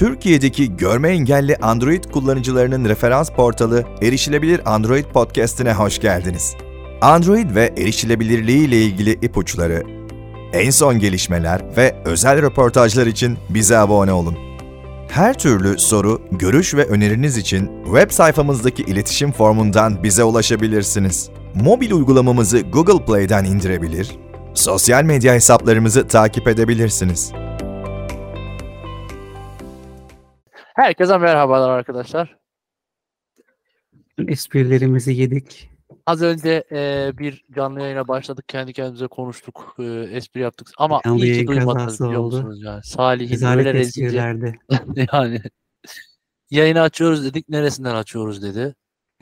Türkiye'deki görme engelli Android kullanıcılarının referans portalı Erişilebilir Android Podcast'ine hoş geldiniz. Android ve erişilebilirliği ile ilgili ipuçları, en son gelişmeler ve özel röportajlar için bize abone olun. Her türlü soru, görüş ve öneriniz için web sayfamızdaki iletişim formundan bize ulaşabilirsiniz. Mobil uygulamamızı Google Play'den indirebilir, sosyal medya hesaplarımızı takip edebilirsiniz. Herkese merhabalar arkadaşlar. Esprilerimizi yedik. Az önce e, bir canlı yayına başladık. Kendi kendimize konuştuk. E, espri yaptık. Ama Canlı iyi ki duymadınız biliyor oldu. musunuz yani. Salih'in Rezalet öyle rezilce. esprilerdi. yani yayını açıyoruz dedik. Neresinden açıyoruz dedi.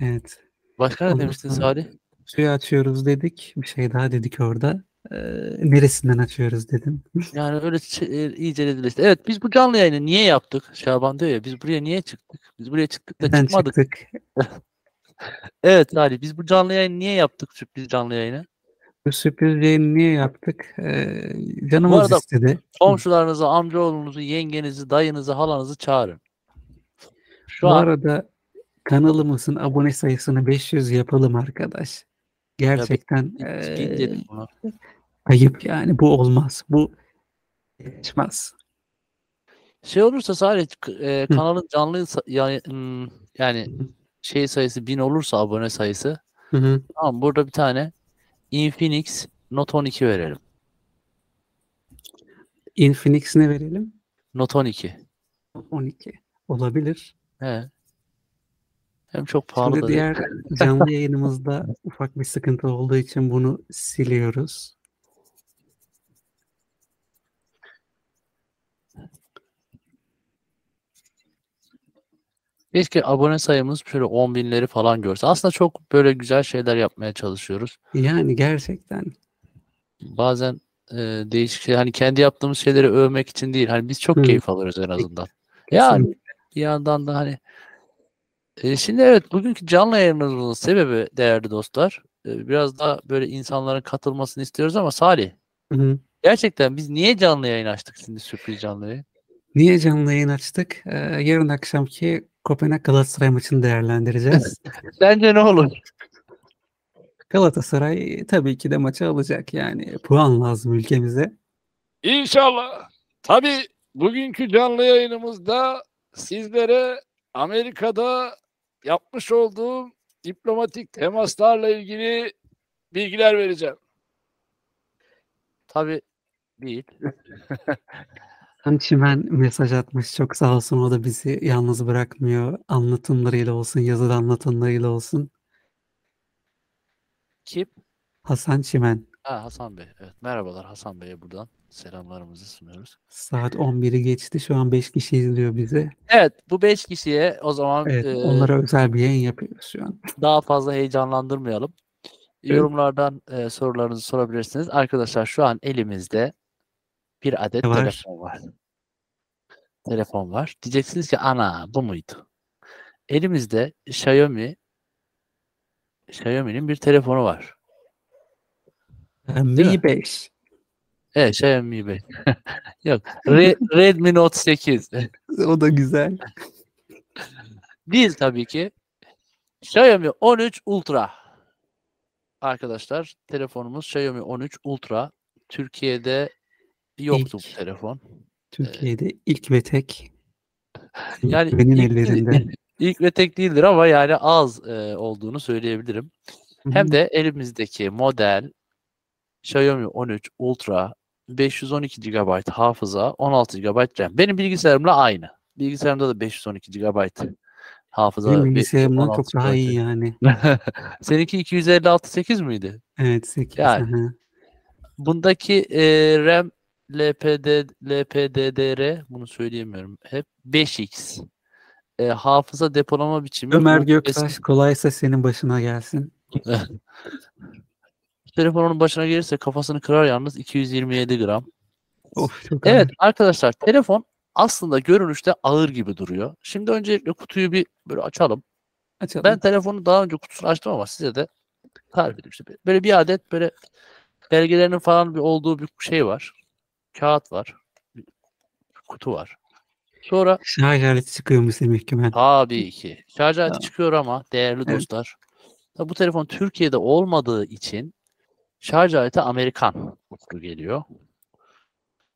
Evet. Başka ne demiştin Salih? Suyu açıyoruz dedik. Bir şey daha dedik orada. Ee, neresinden açıyoruz dedim. Yani öyle e, iyice rezilleşti. Evet biz bu canlı yayını niye yaptık? Şaban diyor ya biz buraya niye çıktık? Biz buraya çıktık da Neden çıkmadık. çıktık? Evet Salih biz bu canlı yayını niye yaptık? Sürpriz canlı yayını. Bu sürpriz yayını niye yaptık? Ee, canımız arada- istedi. Komşularınızı, amcaoğlunuzu, yengenizi, dayınızı, halanızı çağırın. Şu Bu an arada kanalımızın abone sayısını 500 yapalım arkadaş. Gerçekten Biz ee, bunu. Ayıp yani. Bu olmaz. Bu geçmez. Şey olursa sadece e, kanalın canlı yani yani şey sayısı 1000 olursa abone sayısı Hı hı. tamam burada bir tane Infinix Note 12 verelim. Infinix ne verelim? Note 12. 12. Olabilir. He. Hem çok pahalı Şimdi da değil. diğer canlı yayınımızda ufak bir sıkıntı olduğu için bunu siliyoruz. Keşke abone sayımız şöyle 10 binleri falan görse. Aslında çok böyle güzel şeyler yapmaya çalışıyoruz. Yani gerçekten Bazen e, değişik şey hani kendi yaptığımız şeyleri övmek için değil. Hani biz çok Hı. keyif alıyoruz en azından. Yani kesinlikle. bir yandan da hani e, şimdi evet bugünkü canlı yayınımızın sebebi değerli dostlar e, biraz daha böyle insanların katılmasını istiyoruz ama Salih hı. gerçekten biz niye canlı yayın açtık şimdi sürpriz canlı yayın? Niye canlı yayın açtık? Ee, yarın akşamki Kopenhag Galatasaray maçını değerlendireceğiz. Sence ne olur? Galatasaray tabii ki de maçı alacak yani. Puan lazım ülkemize. İnşallah. Tabii bugünkü canlı yayınımızda sizlere Amerika'da yapmış olduğum diplomatik temaslarla ilgili bilgiler vereceğim. Tabii değil. Çimen mesaj atmış. Çok sağ olsun. O da bizi yalnız bırakmıyor. Anlatımlarıyla olsun, yazılı anlatımlarıyla olsun. Kim? Hasan Çimen. Ha, Hasan Bey. Evet. Merhabalar Hasan Bey'e buradan selamlarımızı sunuyoruz. Saat 11'i geçti. Şu an 5 kişi izliyor bizi. Evet bu 5 kişiye o zaman Evet, e, onlara özel bir yayın yapıyoruz şu an. daha fazla heyecanlandırmayalım. Yorumlardan e, sorularınızı sorabilirsiniz. Arkadaşlar şu an elimizde bir adet Ne var? telefon var. Telefon var. Diyeceksiniz ki ana bu muydu? Elimizde Xiaomi Xiaomi'nin bir telefonu var. Mi? Mi 5. Evet Xiaomi Bey. Yok. Re- Redmi Note 8. O da güzel. Değil tabii ki. Xiaomi 13 Ultra. Arkadaşlar telefonumuz Xiaomi 13 Ultra. Türkiye'de yoktu İlk. bu telefon. Türkiye'de ilk ve tek. Yani Benim ilk, ellerinde. ilk ve tek değildir ama yani az e, olduğunu söyleyebilirim. Hem Hı hı. de elimizdeki model Xiaomi 13 Ultra 512 GB hafıza 16 GB RAM. Benim bilgisayarımla aynı. Bilgisayarımda da 512 GB hafıza. Benim bilgisayarımdan 16 çok daha iyi yani. Seninki 256 8 miydi? Evet 8. Yani. hı. Bundaki e, RAM LPD, LPDDR bunu söyleyemiyorum hep 5x. E, hafıza depolama biçimi Ömer Göktaş eski- kolaysa senin başına gelsin. telefonun başına gelirse kafasını kırar yalnız 227 gram. Of çok Evet ağır. arkadaşlar telefon aslında görünüşte ağır gibi duruyor. Şimdi öncelikle kutuyu bir böyle açalım. Açalım. Ben telefonu daha önce kutusunu açtım ama size de tarif edeyim. İşte böyle bir adet böyle belgelerinin falan bir olduğu bir şey var. Kağıt var. Kutu var. Sonra Şarj aleti çıkıyormuş demek ki ben. tabii ki şarj aleti Tamam. çıkıyor ama değerli Evet. dostlar bu telefon Türkiye'de olmadığı için şarj aleti Amerikan uçlu geliyor.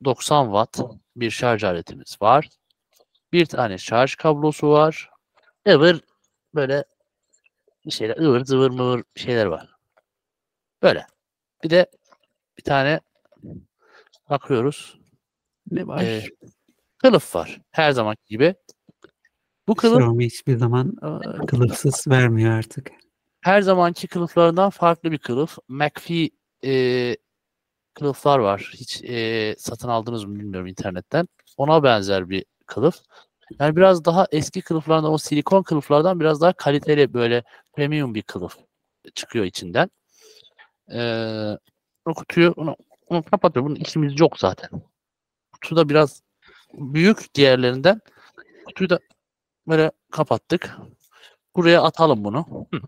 90 watt bir şarj aletimiz var. Bir tane şarj kablosu var. ıvır böyle bir şeyler ıvır zıvır mıvır bir şeyler var. Böyle. Bir de bir tane bakıyoruz. Ne var? e, kılıf var. Her zamanki gibi. Bu kılıf Xiaomi hiçbir zaman kılıfsız vermiyor artık. her zamanki kılıflarından farklı bir kılıf. McPhee e, kılıflar var. Hiç e, satın aldınız mı bilmiyorum internetten. Ona benzer bir kılıf. Yani biraz daha eski kılıflardan o silikon kılıflardan biraz daha kaliteli böyle premium bir kılıf çıkıyor içinden. Ee, o kutuyu onu, onu kapatıyor. Bunun işimiz yok zaten. Kutu da biraz büyük diğerlerinden. Kutuyu da böyle kapattık. Buraya atalım bunu. Hı.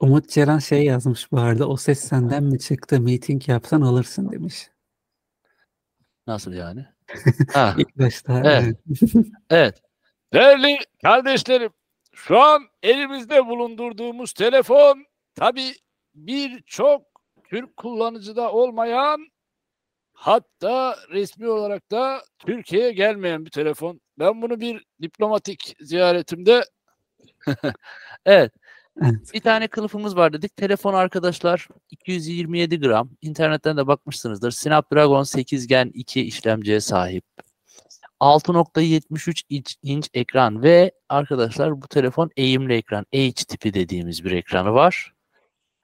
Umut Ceren şey yazmış bu arada. O ses senden mi çıktı? Meeting yapsan alırsın demiş. Nasıl yani? ha, İlk başta. Evet. evet. evet. Değerli kardeşlerim, şu an elimizde bulundurduğumuz telefon tabi birçok Türk kullanıcıda olmayan hatta resmi olarak da Türkiye'ye gelmeyen bir telefon. Ben bunu bir diplomatik ziyaretimde Evet. Bir tane kılıfımız var dedik. Telefon arkadaşlar 227 gram. İnternetten de bakmışsınızdır. Snapdragon 8 Gen 2 işlemciye sahip. 6.73 inç, inç ekran ve arkadaşlar bu telefon eğimli ekran. H tipi dediğimiz bir ekranı var.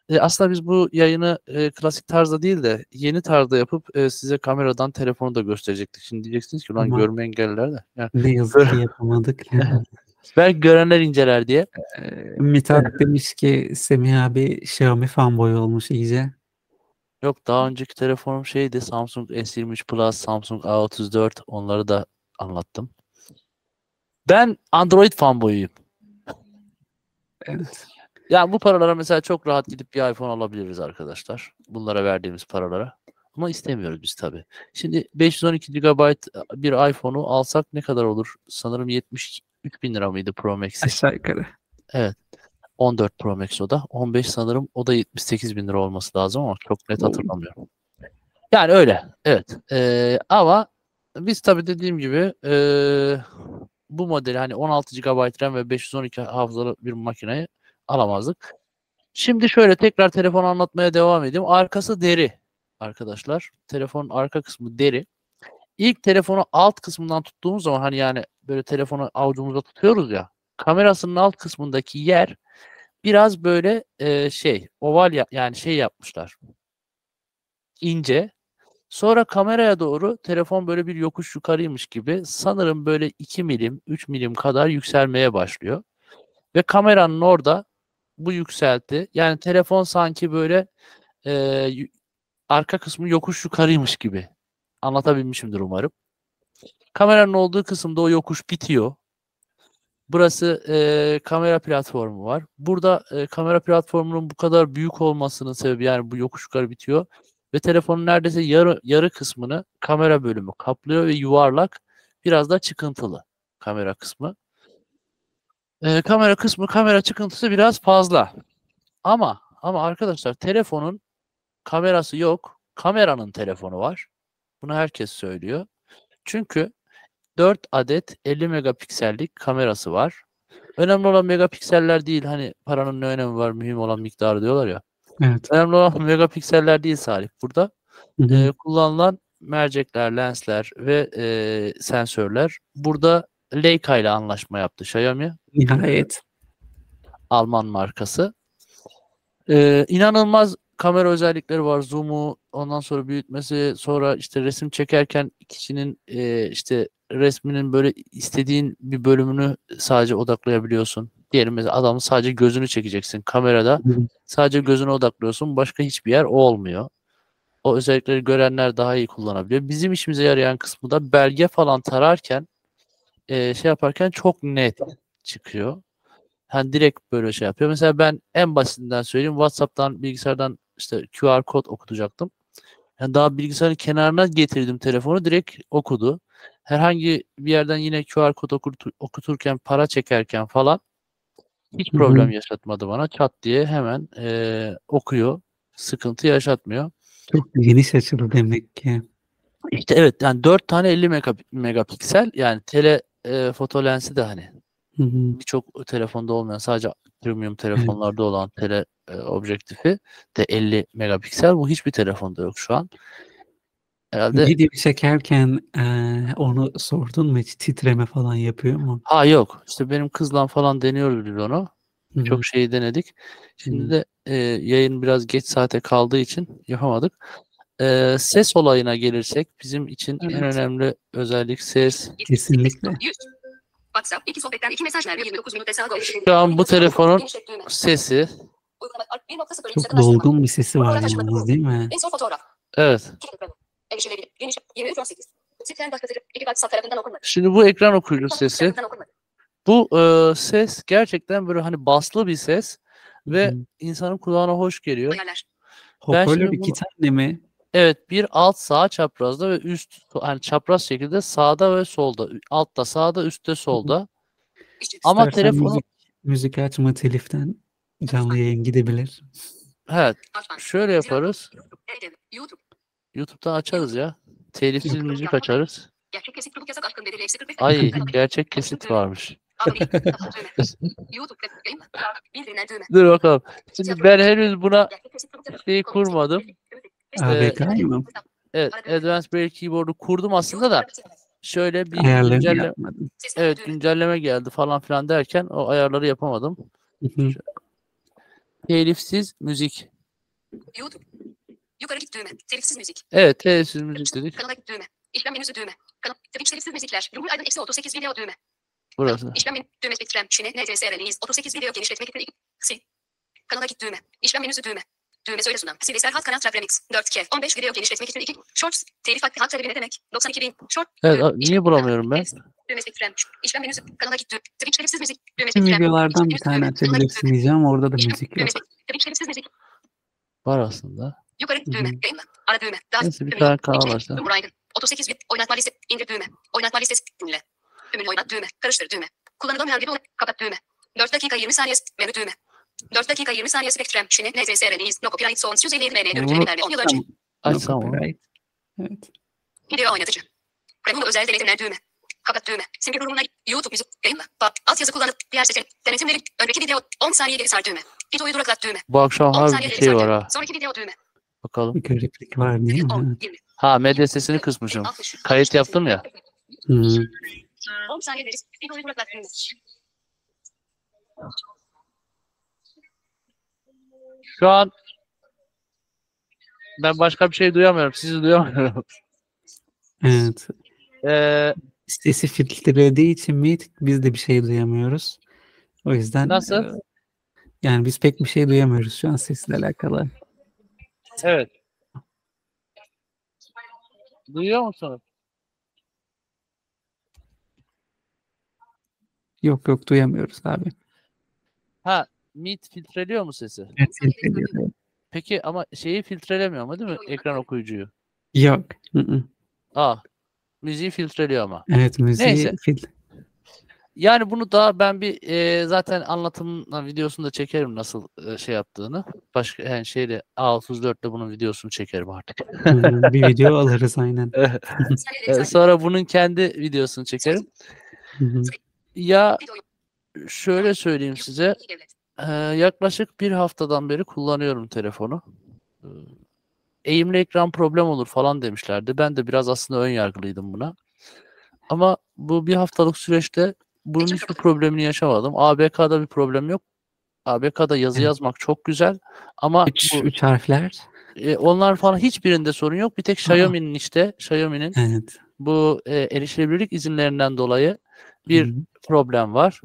E, aslında biz bu yayını e, klasik tarzda değil de yeni tarzda yapıp e, size kameradan telefonu da gösterecektik. Şimdi diyeceksiniz ki lan Ama- görme engelliler de. Yani Ne yazık ki yapamadık. belki görenler inceler diye. Ee, Mithat demiş ki Semih abi Xiaomi fanboy olmuş iyice. Yok daha önceki telefonum şeydi Samsung S23 Plus, Samsung A34 onları da anlattım. Ben Android fanboyuyum. Evet. Yani bu paralara mesela çok rahat gidip bir iPhone alabiliriz arkadaşlar. Bunlara verdiğimiz paralara. Ama istemiyoruz biz tabii. Şimdi 512 GB bir iPhone'u alsak ne kadar olur? Sanırım 73 bin lira mıydı Pro Max'i? Aşağı yukarı. 14 Pro Max o da. 15 sanırım o da 78 bin lira olması lazım ama çok net hatırlamıyorum. Yani öyle. Evet. Ee, ama biz tabii dediğim gibi ee, bu modeli hani 16 GB RAM ve 512 hafızalı bir makineyi alamazdık. Şimdi şöyle tekrar telefonu anlatmaya devam edeyim. Arkası deri arkadaşlar. Telefonun arka kısmı deri. İlk telefonu alt kısmından tuttuğumuz zaman hani yani böyle telefonu avucumuzda tutuyoruz ya. Kamerasının alt kısmındaki yer biraz böyle e, şey oval ya- yani şey yapmışlar. ince. Sonra kameraya doğru telefon böyle bir yokuş yukarıymış gibi sanırım böyle 2 milim 3 milim kadar yükselmeye başlıyor. Ve kameranın orada bu yükselti yani telefon sanki böyle e, arka kısmı yokuş yukarıymış gibi. Anlatabilmişimdir umarım. Kameranın olduğu kısımda o yokuş bitiyor. Burası e, kamera platformu var. Burada e, kamera platformunun bu kadar büyük olmasının sebebi yani bu yokuş yukarı bitiyor. Ve telefonun neredeyse yarı, yarı kısmını kamera bölümü kaplıyor ve yuvarlak biraz da çıkıntılı kamera kısmı. E, kamera kısmı kamera çıkıntısı biraz fazla. Ama ama arkadaşlar telefonun kamerası yok. Kameranın telefonu var. Bunu herkes söylüyor. Çünkü 4 adet 50 megapiksellik kamerası var. Önemli olan megapikseller değil. Hani paranın ne önemi var, mühim olan miktarı diyorlar ya. Evet. Önemli olan megapikseller değil Salih. Burada Hı hı. e, kullanılan mercekler, lensler ve e, sensörler. Burada Leica ile anlaşma yaptı Xiaomi. Nihayet. Alman markası. Ee, inanılmaz kamera özellikleri var. Zoom'u, ondan sonra büyütmesi, sonra işte resim çekerken kişinin e, işte resminin böyle istediğin bir bölümünü sadece odaklayabiliyorsun. Diyelim mesela adamın sadece gözünü çekeceksin kamerada. Sadece gözüne odaklıyorsun. Başka hiçbir yer olmuyor. O özellikleri görenler daha iyi kullanabiliyor. Bizim işimize yarayan kısmı da belge falan tararken e, şey yaparken çok net çıkıyor. Hani direkt böyle şey yapıyor. Mesela ben en basitinden söyleyeyim. WhatsApp'tan bilgisayardan işte QR kod okutacaktım. Yani daha bilgisayarın kenarına getirdim telefonu direkt okudu. herhangi bir yerden yine QR kod okutur- okuturken para çekerken falan hiç problem yaşatmadı bana. Çat diye hemen eee, okuyor. Sıkıntı yaşatmıyor. Çok geniş açılı demek ki. İşte evet yani 4 tane 50 mega- megapiksel yani tele e, foto lensi de hani birçok telefonda olmayan sadece premium telefonlarda olan tele e, objektifi de 50 megapiksel. Bu hiçbir telefonda yok şu an. Herhalde Video çekerken eee, onu sordun mu hiç titreme falan yapıyor mu? ha yok. İşte benim kızla falan deniyoruz biz onu. Hı hı. Çok şeyi denedik. Şimdi Hı. de e, yayın biraz geç saate kaldığı için yapamadık. E, ses olayına gelirsek bizim için en Evet. önemli özellik ses. Kesinlikle. 100. WhatsApp, iki sohbetten iki mesaj ver. 29 minut hesabı. Şu an bu telefonun sesi Uygulama, 1.0 Çok dolgun bir sesi var yalnız değil mi? En son fotoğraf. evet. İki ekranı. Erişilebilir. Geniş. 23.18. Sikren başlatıcı. İki WhatsApp tarafından okunmadı. Şimdi bu ekran okuyucu sesi. Bu e, ses gerçekten böyle hani baslı bir ses ve Hı insanın kulağına hoş geliyor. Hoparlör şimdi iki bunu- tane mi? Evet bir alt sağ çaprazda ve üst hani çapraz şekilde sağda ve solda. Altta sağda üstte solda. Ama İstersen telefonu müzik, müzik açma teliften canlı yayın gidebilir. evet şöyle yaparız. YouTube'dan açarız ya. Telifsiz müzik açarız. Gerçek kesit çubuk yasak aşkın bedeli eksi 45. Ay gerçek kesit varmış. Dur bakalım. Şimdi ben henüz buna şeyi kurmadım. ABK'yı mı? Evet Advanced Braille Keyboard'u kurdum aslında da şöyle bir Ayarlarını güncelle yapmadım. evet güncelleme geldi falan filan derken o ayarları yapamadım. Telifsiz müzik. YouTube. Yukarı git düğme. Telifsiz müzik. Evet telifsiz müzik dedik. Kanala git düğme. İşlem menüsü düğme. Kanal. Twitch telifsiz müzikler. Rumur Aydın eksi 38 video düğme. Burası. İşlem menü. Düğme spektrem. NTS release. 38 video genişletmek için. Kanala git düğme. İşlem menüsü düğme. Düğme söyle sunan. Silisel hat kanal trap remix. 4K. 15 video genişletmek için 2. Shorts. Telif hakkı hat talebi ne demek? 92 bin. Short. Evet Düğme. a- niye bulamıyorum ben? Düğme spektrem. İşlem menüsü. Kanala git düğme. Twitch telifsiz müzik. Düğme spektrem. videolardan bir tane düğme. Açabilirsin düğme. diyeceğim. Orada da müzik düğme yok. Twitch telifsiz müzik. Var aslında. Yukarı düğme. Yayınla. Ara düğme. Daha Neyse bir tane. Rumur Aydın. 38 bit. Oynatma listesi. İndir düğme. Oynatma listesi. Dinle. Ümit oynat düğme. Karıştır düğme. Kullanılan gibi kapat düğme. 4 dakika 20 saniye menü düğme. 4 dakika 20 saniye Spectrum. Şine NTS release. No copyright songs 157 MN. Görüntüleme verme. 10 yıl önce. Onu. copyright. Evet. Video oynatıcı. Premium özel denetimler düğme. Kapat düğme. Simge durumuna YouTube müzik. Yayınla. Bak. Alt kullanıp diğer seçenek. Denetimleri. Önceki video 10 saniye geri sar düğme. Videoyu duraklat düğme. Bu akşam 10 harbi bir şey var ha. Sonraki video düğme. Bakalım. Bir gariplik var değil mi? 10, Evet. 20. Ha medya sesini kısmışım. 60. Kayıt yaptım ya. Hı. 10 saniye geri. Videoyu duraklat düğme. Şu an ben başka bir şey duyamıyorum. Sizi duyamıyorum. Evet. Ee, Sesi filtrelediği için mi biz de bir şey duyamıyoruz. O yüzden Nasıl? e, yani biz pek bir şey duyamıyoruz şu an sesle alakalı. evet. Duyuyor musunuz? Yok yok duyamıyoruz abi. Ha, Meet filtreliyor mu sesi? Evet, filtreliyor. Peki ama şeyi filtrelemiyor ama değil mi? Ekran okuyucuyu. Yok. Hı hı. Aa, müziği filtreliyor ama. Evet müziği Neyse. fil- Yani bunu daha ben bir e, zaten anlatım videosunu da çekerim nasıl e, şey yaptığını. Başka yani şeyle A34'te bunun videosunu çekerim artık. Bir video alırız aynen. E. Sonra bunun kendi videosunu çekerim. Hı hı. Ya şöyle söyleyeyim size. İyi devlet. e, yaklaşık bir haftadan beri kullanıyorum telefonu. E, Eğimli ekran problem olur falan demişlerdi. Ben de biraz aslında ön yargılıydım buna. Ama bu bir haftalık süreçte bunun hiçbir problemini yaşamadım. ABK'da bir problem yok. ABK'da yazı Evet. yazmak çok güzel. Ama Üç, bu, üç harfler. e, onlar falan hiçbirinde sorun yok. Bir tek Xiaomi'nin işte Xiaomi'nin Evet. bu e, erişilebilirlik izinlerinden dolayı bir Hı hı. problem var.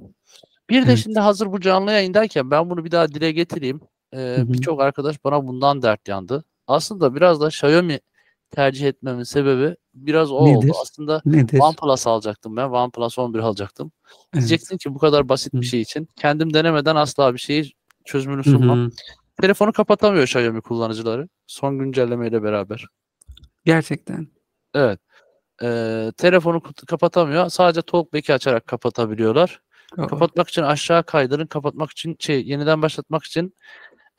Bir de Evet. şimdi hazır bu canlı yayındayken ben bunu bir daha dile getireyim. Ee. Birçok arkadaş bana bundan dert yandı. Aslında biraz da Xiaomi tercih etmemin sebebi biraz o oldu. Nedir? Aslında Nedir? OnePlus alacaktım ben. OnePlus 11 alacaktım. Evet. Diyeceksin ki bu kadar basit bir şey için. Kendim denemeden asla bir şeyi çözümünü sunmam. Telefonu kapatamıyor Xiaomi kullanıcıları. Son güncellemeyle beraber. Gerçekten. Evet. Ee, telefonu kapatamıyor. Sadece talkback'i açarak kapatabiliyorlar. Aa, Kapatmak için aşağı kaydırın, kapatmak için şey yeniden başlatmak için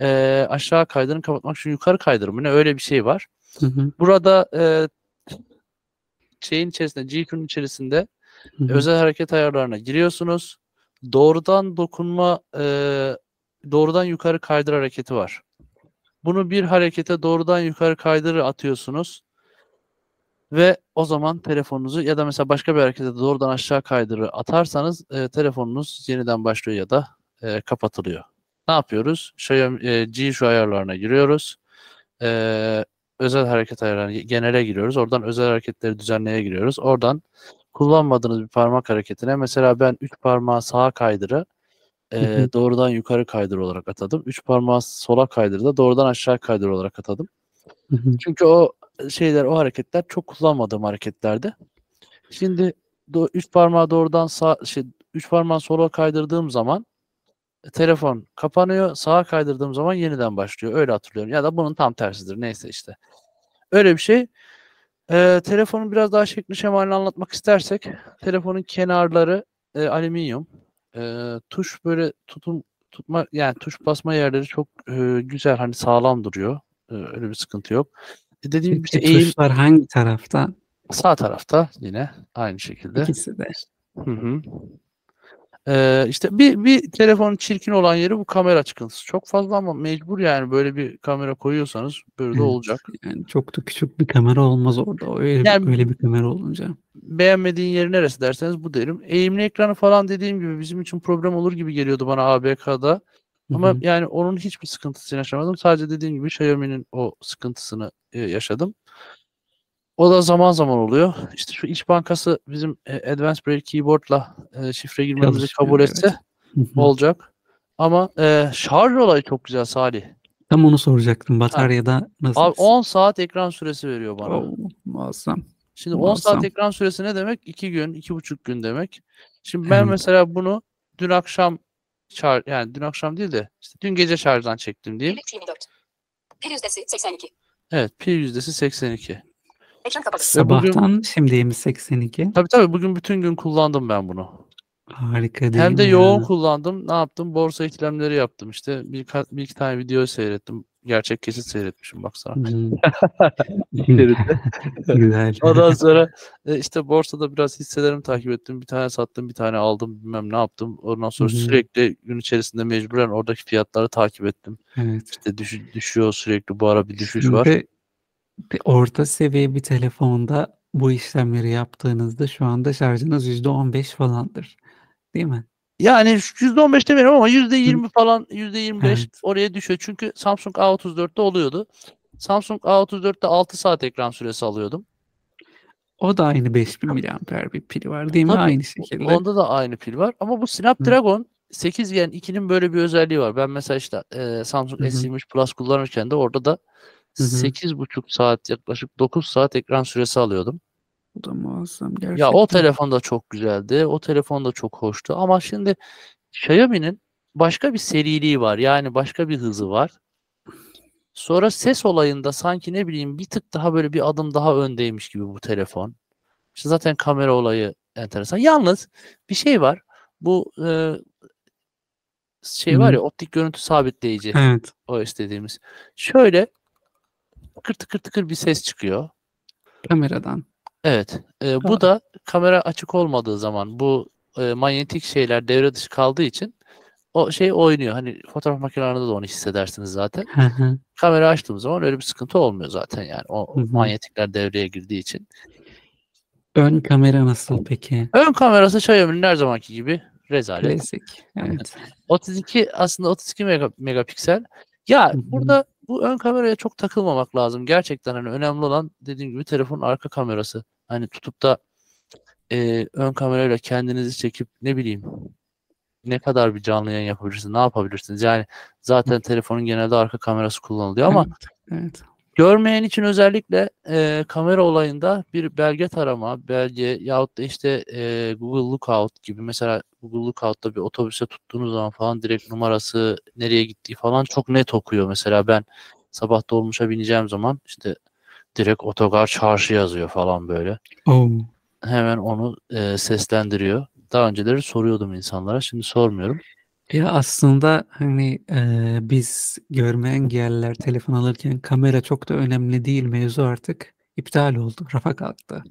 eee, aşağı kaydırın, kapatmak için yukarı kaydırın. mı Ne öyle bir şey var. hı hı, Burada eee, şeyin içerisinde, GQ'nun içerisinde hı hı. özel hareket ayarlarına giriyorsunuz. Doğrudan dokunma, eee, doğrudan yukarı kaydır hareketi var. Bunu bir harekete doğrudan yukarı kaydırı atıyorsunuz. Ve o zaman telefonunuzu ya da mesela başka bir harekete doğrudan aşağı kaydırı atarsanız e, telefonunuz yeniden başlıyor ya da e, kapatılıyor. Ne yapıyoruz? Xiaomi, e, G şu ayarlarına giriyoruz. E, özel hareket ayarlarına genele giriyoruz. Oradan özel hareketleri düzenleye giriyoruz. Oradan kullanmadığınız bir parmak hareketine mesela ben 3 parmağı sağa kaydırı e, doğrudan yukarı kaydır olarak atadım. 3 parmağı sola kaydırı da doğrudan aşağı kaydır olarak atadım. Çünkü o şeyler, o hareketler çok kullanmadığım hareketlerdi. Şimdi do- üç parmağı doğrudan sağ, şey, üç parmağı sola kaydırdığım zaman e, telefon kapanıyor. Sağa kaydırdığım zaman yeniden başlıyor. Öyle hatırlıyorum. Ya da bunun tam tersidir. Neyse işte. Öyle bir şey. Ee, telefonun biraz daha şekli şemalini anlatmak istersek telefonun kenarları e, alüminyum. E, tuş böyle tutum tutma yani tuş basma yerleri çok e, güzel hani sağlam duruyor. E, öyle bir sıkıntı yok. Dediğim gibi işte eğim tuşlar hangi tarafta? sağ tarafta yine aynı şekilde. İkisi de. Hı hı. Ee, işte bir, bir telefonun çirkin olan yeri bu kamera çıkıntısı. Çok fazla ama mecbur yani böyle bir kamera koyuyorsanız böyle de olacak. Yani çok da küçük bir kamera olmaz orada. Öyle, Yani- öyle bir kamera olunca. Beğenmediğin yeri neresi derseniz bu derim. Eğimli ekranı falan dediğim gibi bizim için problem olur gibi geliyordu bana ABK'da. Ama hı. yani onun hiçbir sıkıntısını yaşamadım. Sadece dediğim gibi Xiaomi'nin o sıkıntısını e, yaşadım. O da zaman zaman oluyor. İşte şu iç bankası bizim e, Advanced Braille Keyboard'la e, şifre girmemizi kabul evet. etse hı. olacak. Ama e, şarj olayı çok güzel Salih. Tam onu soracaktım. Bataryada nasıl? Abi 10 saat ekran süresi veriyor bana. Oo, muazzam. Şimdi 10 saat muazzam. ekran süresi ne demek? 2 gün, 2,5 gün demek. Şimdi ben Evet. mesela bunu dün akşam şarj yani dün akşam değil de işte dün gece şarjdan çektim diyeyim. Birlik 24. Pil yüzdesi 82. Evet, pil yüzdesi 82. Ekran kapalı. Ve bugün- Sabahtan şimdiyemiz 82. Tabii tabii bugün bütün gün kullandım ben bunu. Harika değil Hem de mi yoğun ya? kullandım. Ne yaptım? Borsa işlemleri yaptım işte. Bir, bir iki tane video seyrettim. Gerçek kesit seyretmişim baksana. Güzel. Ondan sonra e, işte borsada biraz hisselerimi takip ettim. Bir tane sattım, bir tane aldım. Bilmem ne yaptım. Ondan sonra sürekli gün içerisinde mecburen oradaki fiyatları takip ettim. Evet. İşte düş- düşüyor sürekli. Bu ara bir düşüş var. Şimdi bir orta seviye bir telefonda bu işlemleri yaptığınızda şu anda şarjınız %15 falandır. Değil mi? Yani %15 demeyelim ama %20 falan %25 Evet. oraya düşüyor. Çünkü Samsung A34'te oluyordu. Samsung A34'te 6 saat ekran süresi alıyordum. O da aynı 5000 mAh bir pili var değil mi? Tabii, Aynı şekilde. Onda da aynı pil var. Ama bu Snapdragon 8 Gen 2'nin böyle bir özelliği var. Ben mesela işte e, Samsung Hı hı. S23 Plus kullanırken de orada da Hı hı. 8,5 saat yaklaşık 9 saat ekran süresi alıyordum. Bu da muazzam gerçekten. Ya o telefon da çok güzeldi. O telefon da çok hoştu. Ama şimdi Xiaomi'nin başka bir seriliği var. Yani başka bir hızı var. Sonra ses olayında sanki ne bileyim bir tık daha böyle bir adım daha öndeymiş gibi bu telefon. İşte zaten kamera olayı enteresan. Yalnız bir şey var. Bu e, şey var ya optik görüntü sabitleyici Evet. o istediğimiz. Şöyle tıkır tıkır tıkır bir ses çıkıyor. Kameradan. Evet. e, bu da kamera açık olmadığı zaman bu e, manyetik şeyler devre dışı kaldığı için o şey oynuyor. Hani fotoğraf makinelerinde de onu hissedersiniz zaten. Hı hı. Kamera açtığım zaman öyle bir sıkıntı olmuyor zaten yani. O Hı hı. manyetikler devreye girdiği için. Ön kamera nasıl peki? Ön kamerası Xiaomi'nin her zamanki gibi rezalet. Klasik. Evet. 32 aslında 32 mega, megapiksel. Ya burada bu ön kameraya çok takılmamak lazım. Gerçekten hani önemli olan dediğim gibi telefonun arka kamerası. Hani tutup da e, ön kamerayla kendinizi çekip ne bileyim ne kadar bir canlı yayın yapabilirsiniz, ne yapabilirsiniz? Yani zaten telefonun genelde arka kamerası kullanılıyor ama Evet. evet. Görmeyen için özellikle e, kamera olayında bir belge tarama, belge yahut da işte e, Google Lookout gibi mesela Google Lookout'ta bir otobüse tuttuğunuz zaman falan direkt numarası nereye gittiği falan çok net okuyor. Mesela ben sabah dolmuşa bineceğim zaman işte direkt otogar çarşı yazıyor falan böyle. Oo. Hemen onu e, seslendiriyor. Daha önceleri soruyordum insanlara. Şimdi sormuyorum. Ya aslında hani eee, biz görme engelliler telefon alırken kamera çok da önemli değil mevzu artık iptal oldu. Rafa kalktı.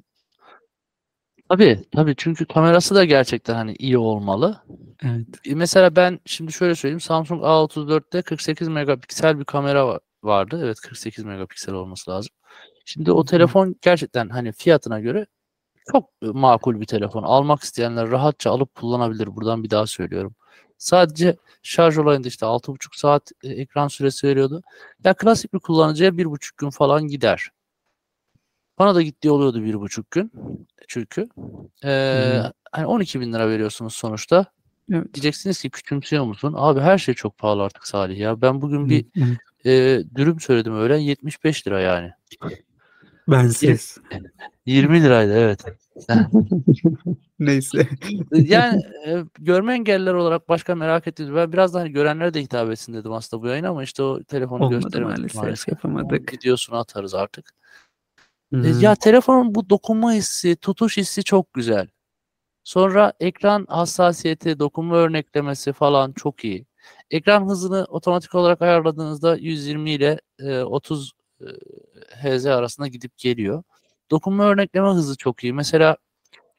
Tabii tabii çünkü kamerası da gerçekten hani iyi olmalı. Evet. E, Mesela ben şimdi şöyle söyleyeyim. Samsung A34'te 48 megapiksel bir kamera va- vardı. Evet 48 megapiksel olması lazım. Şimdi Hı o hı. telefon gerçekten hani fiyatına göre çok makul bir telefon. Almak isteyenler rahatça alıp kullanabilir. Buradan bir daha söylüyorum. Sadece şarj olayında işte 6,5 saat e, ekran süresi veriyordu. Ya klasik bir kullanıcıya 1,5 gün falan gider. Bana da gittiği oluyordu 1,5 gün. Çünkü Ee, Hı. hani 12 bin lira veriyorsunuz sonuçta. Evet. Diyeceksiniz ki küçümsüyor musun? Abi her şey çok pahalı artık Salih ya. Ben bugün bir evet. e, dürüm söyledim öğlen 75 lira yani. Bensiz. 20 liraydı evet. Neyse. Yani e, görme engelliler olarak başka merak ettiğiniz ben biraz da hani görenlere de hitap etsin dedim aslında bu yayın ama işte o telefonu Olmadı gösteremedik maalesef, maalesef. yapamadık. Onun videosunu atarız artık. E, Hı. Ya telefonun bu dokunma hissi, tutuş hissi çok güzel. Sonra ekran hassasiyeti, dokunma örneklemesi falan çok iyi. Ekran hızını otomatik olarak ayarladığınızda 120 ile e, 30 e, Hz arasında gidip geliyor. Dokunma örnekleme hızı çok iyi. Mesela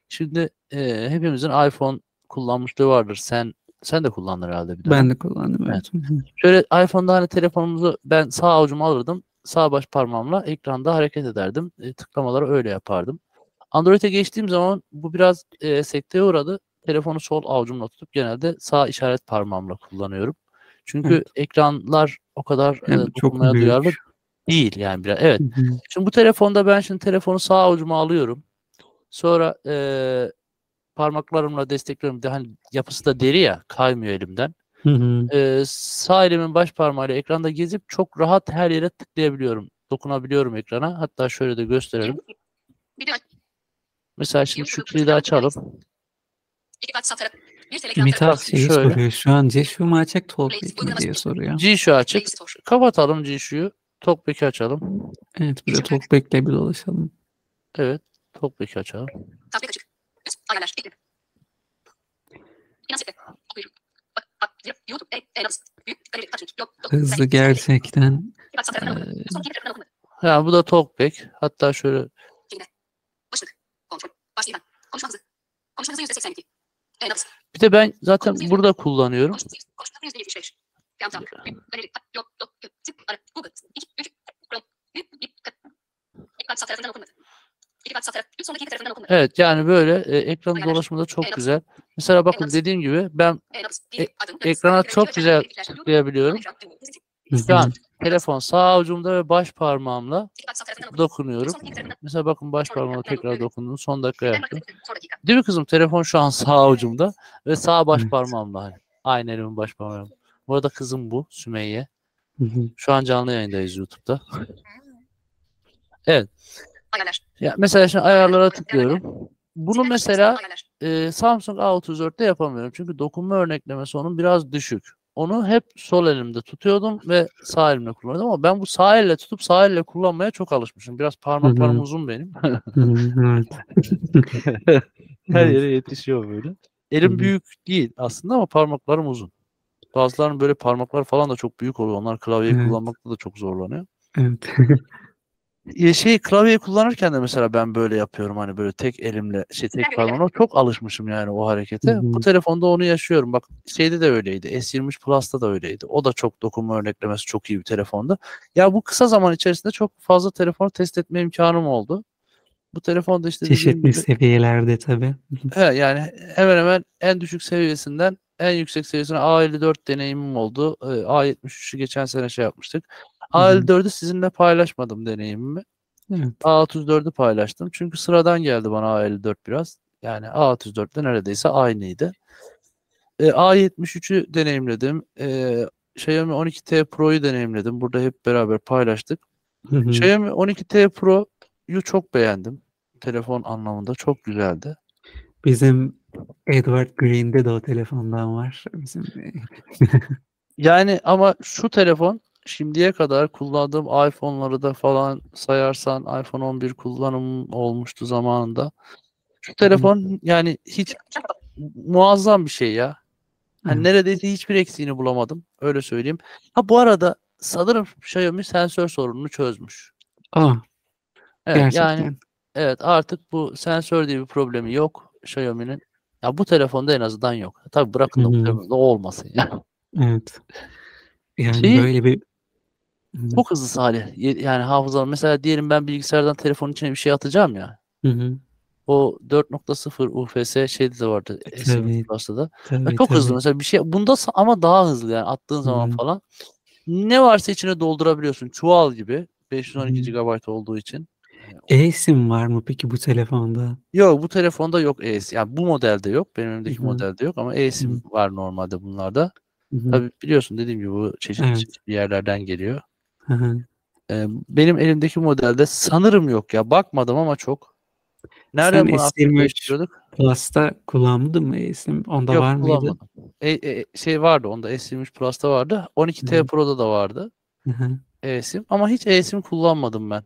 şimdi e, hepimizin iPhone kullanmışlığı vardır. Sen sen de kullandın herhalde bir dönem. Ben de kullandım evet. Hı. Şöyle iPhone'da hani telefonumuzu ben sağ avucuma alırdım. Sağ baş parmağımla ekranda hareket ederdim. E, tıklamaları öyle yapardım. Android'e geçtiğim zaman bu biraz e, sekteye uğradı. Telefonu sol avucumla tutup genelde sağ işaret parmağımla kullanıyorum. Çünkü Evet. ekranlar o kadar e, de çok dokunmaya duyarlı büyük. Değil yani biraz. Evet. Hı hı. Şimdi bu telefonda ben şimdi telefonu sağ avucuma alıyorum. Sonra e, parmaklarımla destekliyorum. Bir de Hani yapısı da deri ya kaymıyor elimden. Hı hı. Ee, sağ elimin baş parmağıyla ekranda gezip çok rahat her yere tıklayabiliyorum. Dokunabiliyorum ekrana. Hatta şöyle de gösterelim. Video Mesela şimdi şu kilidi açalım. Bir Mithat Şöyle. soruyor şu an Ceşu mu açık Talkback mi diye soruyor. G-Show açık. Kapatalım G-Show'u. Talkback'i açal'ım. Evet bir de Talkback'le bir dolaşalım. Evet. Talkback'i açalım. Tablet açık. Ayarlar. YouTube. E, e. Hızlı gerçekten. Ee. Yani bu da Talkback. Hatta şöyle Başlık. Kontrol. Başlık. Konuşma hızı. Konuşma hızı %82. E, bir de ben zaten burada kullanıyorum. Evet yani böyle e, ekranın dolaşımı da çok Evet. güzel. Mesela bakın dediğim gibi ben E, ekrana çok güzel tıklayabiliyorum. Şu an telefon sağ avucumda ve baş parmağımla dokunuyorum. Mesela bakın baş ekran tekrar dokundum. Son dakika yaptım. Değil mi kızım? Telefon şu an sağ avucumda ve sağ baş parmağımla. Aynı elimin baş parmağım. Bu arada kızım bu Sümeyye. Hı hı. Şu an canlı yayındayız YouTube'da. Ayarlar. Ya mesela şimdi ayarlara tıklıyorum. Bunu mesela e, Samsung A34'te yapamıyorum. Çünkü dokunma örneklemesi onun biraz düşük. Onu hep sol elimde tutuyordum ve sağ elimle kullanıyordum ama ben bu sağ elle tutup sağ elle kullanmaya çok alışmışım. Biraz parmaklarım hı. uzun benim. Evet. Her Evet. yere yetişiyor böyle. Elim büyük değil aslında ama parmaklarım uzun. Bazılarının böyle parmaklar falan da çok büyük oluyor. Onlar klavyeyi Evet. kullanmakta da çok zorlanıyor. Evet. Ya şey klavyeyi kullanırken de mesela ben böyle yapıyorum hani böyle tek elimle şey tek parmağımla çok alışmışım yani o harekete. Hı Bu telefonda onu yaşıyorum. Bak şeyde de öyleydi. S23 Plus'ta da öyleydi. O da çok dokunma örneklemesi çok iyi bir telefonda. Ya bu kısa zaman içerisinde çok fazla telefonu test etme imkanım oldu. Bu telefonda işte Çeşitli gibi seviyelerde tabii. he, yani hemen hemen en düşük seviyesinden en yüksek seviyesine A54 deneyimim oldu. Ee, A73'ü geçen sene şey yapmıştık. Hı hı. A54'ü sizinle paylaşmadım deneyimimi. Evet. A34'ü paylaştım. Çünkü sıradan geldi bana A54 biraz. Yani A34'le neredeyse aynıydı. E, A73'ü deneyimledim. E, Xiaomi 12T Pro'yu deneyimledim. Burada hep beraber paylaştık. Hı hı. Xiaomi 12T Pro'yu çok beğendim. Telefon anlamında çok güzeldi. Bizim Edward Green'de de o telefondan var. Bizim Yani ama şu telefon şimdiye kadar kullandığım iPhone'ları da falan sayarsan iPhone 11 kullanım olmuştu zamanında. Şu telefon yani hiç muazzam bir şey ya. Evet. neredeyse hiçbir eksiğini bulamadım. Öyle söyleyeyim. Ha bu arada sanırım Xiaomi sensör sorununu çözmüş. Aa, Evet gerçekten. yani evet artık bu sensör diye bir problemi yok Xiaomi'nin. Ya bu telefonda en azından yok. Tabii bırakın da bu telefonda olmasın ya. Evet. Yani Şeyi- böyle bir Hı Çok hızlı Salih. Yani hafıza mesela diyelim ben bilgisayardan telefonun içine bir şey atacağım ya. hı hı. O 4.0 UFS şeyde de vardı. S20 Tabii. Da. Tabii, çok hızlı tabii. mesela bir şey bunda ama daha hızlı yani attığın zaman Hı. falan. Ne varsa içine doldurabiliyorsun. Çuval gibi 512 Hı. GB olduğu için. E-sim var mı peki bu telefonda? Yok bu telefonda yok eSIM. Yani bu modelde yok. Benim elimdeki Hı hı. modelde yok ama eSIM var normalde bunlarda. Hı hı. Tabii biliyorsun dediğim gibi bu çeşitli Evet. çeşitli yerlerden geliyor. Hı hı. Ee, benim elimdeki modelde sanırım yok ya. Bakmadım ama çok. Nereden Sen bunu S23 aktif değiştiriyorduk? Plus'ta kullanmadın mı e-sim? Onda Yok var mıydı? E, e, şey vardı onda S23 Plus'ta vardı. 12T Hı. Pro'da da vardı. Hı hı. eSIM ama hiç eSIM kullanmadım ben.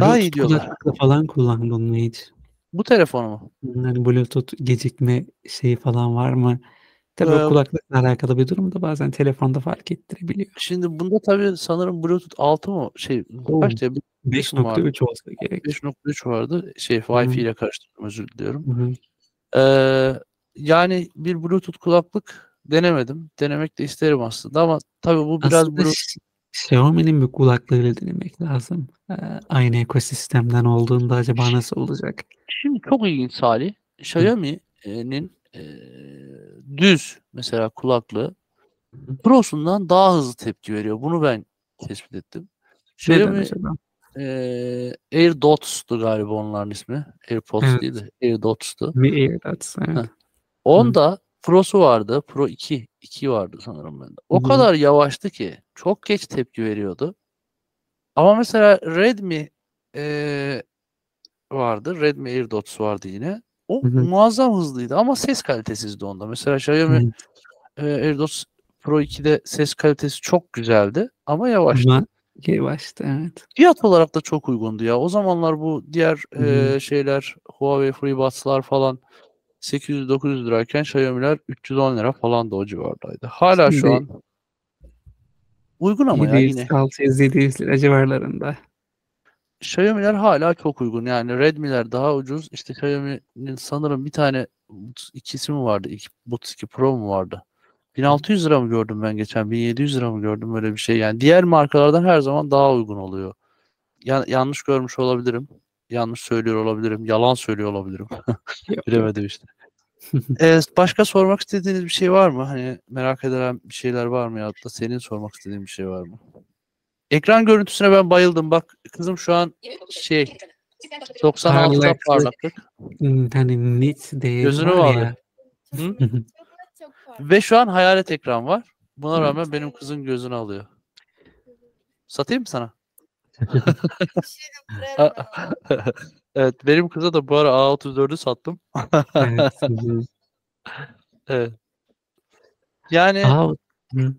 Daha iyi Bluetooth diyorlar. falan kullandın mı hiç? Bu telefonu mu? Hani Bluetooth gecikme şeyi falan var mı? Tabii Ee, kulaklıkla alakalı bir durum da bazen telefonda fark ettirebiliyor. Şimdi bunda tabii sanırım Bluetooth 6 mı? Şey Oo. kaç diye 5.3 olsa gerek. 5.3 vardı. Şey. Wi-Fi ile karıştırdım özür diliyorum. Ee, yani bir Bluetooth kulaklık denemedim. Denemek de isterim aslında ama tabii bu biraz Aslında Bluetooth Xiaomi'nin bir kulaklığıyla denemek lazım. Ee, aynı ekosistemden olduğunda acaba nasıl olacak? Şimdi çok ilginç Salih. Xiaomi'nin e, düz mesela kulaklığı Pro'sundan daha hızlı tepki veriyor. Bunu ben tespit ettim. Xiaomi acaba? e, AirDots'tu galiba onların ismi. AirPods Evet. değil de AirDots'tu. Mi AirDots, evet. Heh. Onda Pro'su vardı. Pro 2. 2 vardı sanırım bende. O Hı hı. kadar yavaştı ki çok geç tepki veriyordu. Ama mesela Redmi e, vardı. Redmi AirDots vardı yine. O Hı hı. muazzam hızlıydı ama ses kalitesizdi onda. Mesela Xiaomi e, AirDots Pro 2'de ses kalitesi çok güzeldi ama yavaştı. Ama yavaştı evet. Fiyat olarak da çok uygundu ya. O zamanlar bu diğer Hı hı. e, şeyler Huawei FreeBuds'lar falan 800-900 lirayken Xiaomi'ler 310 lira falan da o civardaydı. Hala şu Şimdi- an uygun ama ya 700, yine. 600, 700 lira civarlarında. Xiaomi'ler hala çok uygun. Yani Redmi'ler daha ucuz. İşte Xiaomi'nin sanırım bir tane Buds ikisi mi vardı? İki, Buds 2 Pro mu vardı? 1600 lira mı gördüm ben geçen? 1700 lira mı gördüm böyle bir şey. Yani diğer markalardan her zaman daha uygun oluyor. Ya, yanlış görmüş olabilirim. Yanlış söylüyor olabilirim. Yalan söylüyor olabilirim. Bilemedim işte. Ee, başka sormak istediğiniz bir şey var mı? Hani merak edilen bir şeyler var mı ya da senin sormak istediğin bir şey var mı? Ekran görüntüsüne ben bayıldım. Bak kızım şu an şey 96'da Parlaklık. parlaklık Hani nit değeri Gözünü var ya. Hı? Ve şu an hayalet ekran var. Buna rağmen benim kızın gözünü alıyor. Satayım mı sana? evet benim kıza da bu ara A34'ü sattım. Evet. Yani A, hı.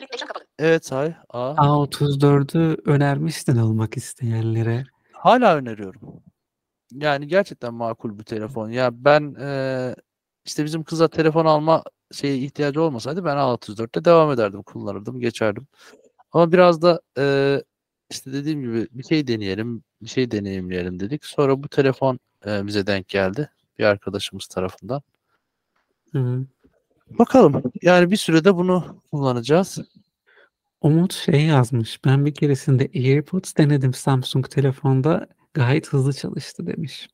Ekran kapalı. Evet say. A. A34'ü önermiştin almak isteyenlere. Hala öneriyorum. Yani gerçekten makul bir telefon. Ya ben eee, işte bizim kıza telefon alma şeye ihtiyacı olmasaydı ben A34'te devam ederdim, kullanırdım, geçerdim. Ama biraz da eee, işte dediğim gibi bir şey deneyelim, bir şey deneyimleyelim dedik. Sonra bu telefon eee, bize denk geldi bir arkadaşımız tarafından. Hı hı. Bakalım. Yani bir sürede bunu kullanacağız. Umut şey yazmış. Ben bir keresinde AirPods denedim Samsung telefonda. Gayet hızlı çalıştı demiş.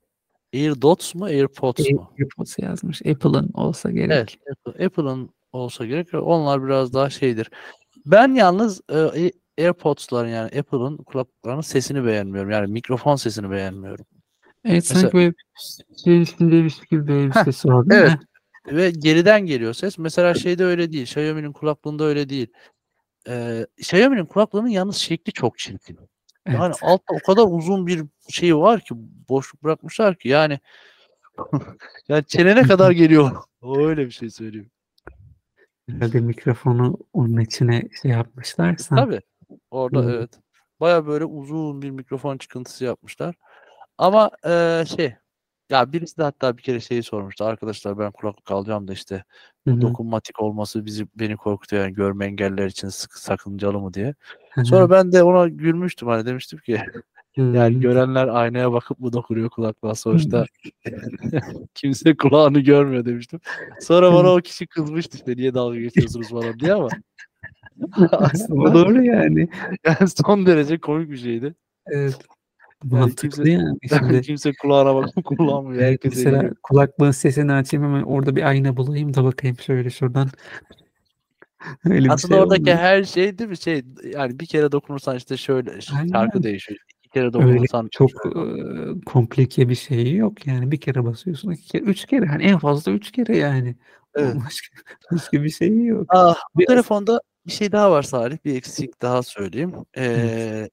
AirDots mu, AirPods mu? AirPods yazmış. Apple'ın olsa gerek. Evet, Apple- Apple'ın olsa gerek. Onlar biraz daha şeydir. Ben yalnız e, A- AirPods'ların yani Apple'ın kulaklıklarının sesini beğenmiyorum. Yani mikrofon sesini beğenmiyorum. Evet Mesela- sanki böyle şeyin içindeymiş gibi bir elbisesi var değil evet. mi? Ve geriden geliyor ses. Mesela şeyde öyle değil. Xiaomi'nin kulaklığında öyle değil. Ee, Xiaomi'nin kulaklığının yalnız şekli çok çirkin. Yani Evet. altta o kadar uzun bir şey var ki boşluk bırakmışlar ki yani yani çenene kadar geliyor. O öyle bir şey söyleyeyim. Herhalde mikrofonu onun içine şey yapmışlarsa. Tabii. Orada Hı. evet. Baya böyle uzun bir mikrofon çıkıntısı yapmışlar. Ama eee, şey ya birisi de hatta bir kere şeyi sormuştu. Arkadaşlar ben kulaklık alacağım da işte Hı hı, dokunmatik olması bizi beni korkutuyor yani görme engelliler için sık, sakıncalı mı diye. hı hı, Sonra ben de ona gülmüştüm hani demiştim ki yani görenler aynaya bakıp mı dokunuyor kulaklığa sonuçta kimse kulağını görmüyor demiştim. Sonra bana o kişi kızmıştı işte niye dalga geçiyorsunuz falan diye ama Ama aslında doğru yani. yani son derece komik bir şeydi. Evet. Yani Mantıklı kimse yani. Şimdi kimse kulağına bakıp kullanmıyor. evet, Herkes mesela eğleniyor. kulaklığın sesini açayım hemen orada bir ayna bulayım da bakayım şöyle şuradan. Öyle Aslında şey oradaki olmuyor. her şey değil mi şey yani bir kere dokunursan işte şöyle ş- şarkı değişiyor. İki kere Öyle dokunursan çok e, komplike bir şey yok yani bir kere basıyorsun iki kere üç kere hani en fazla üç kere yani Evet. başka, başka bir şey yok. Ah, bu Biraz telefonda bir şey daha var Salih. Bir eksik daha söyleyeyim. Ee,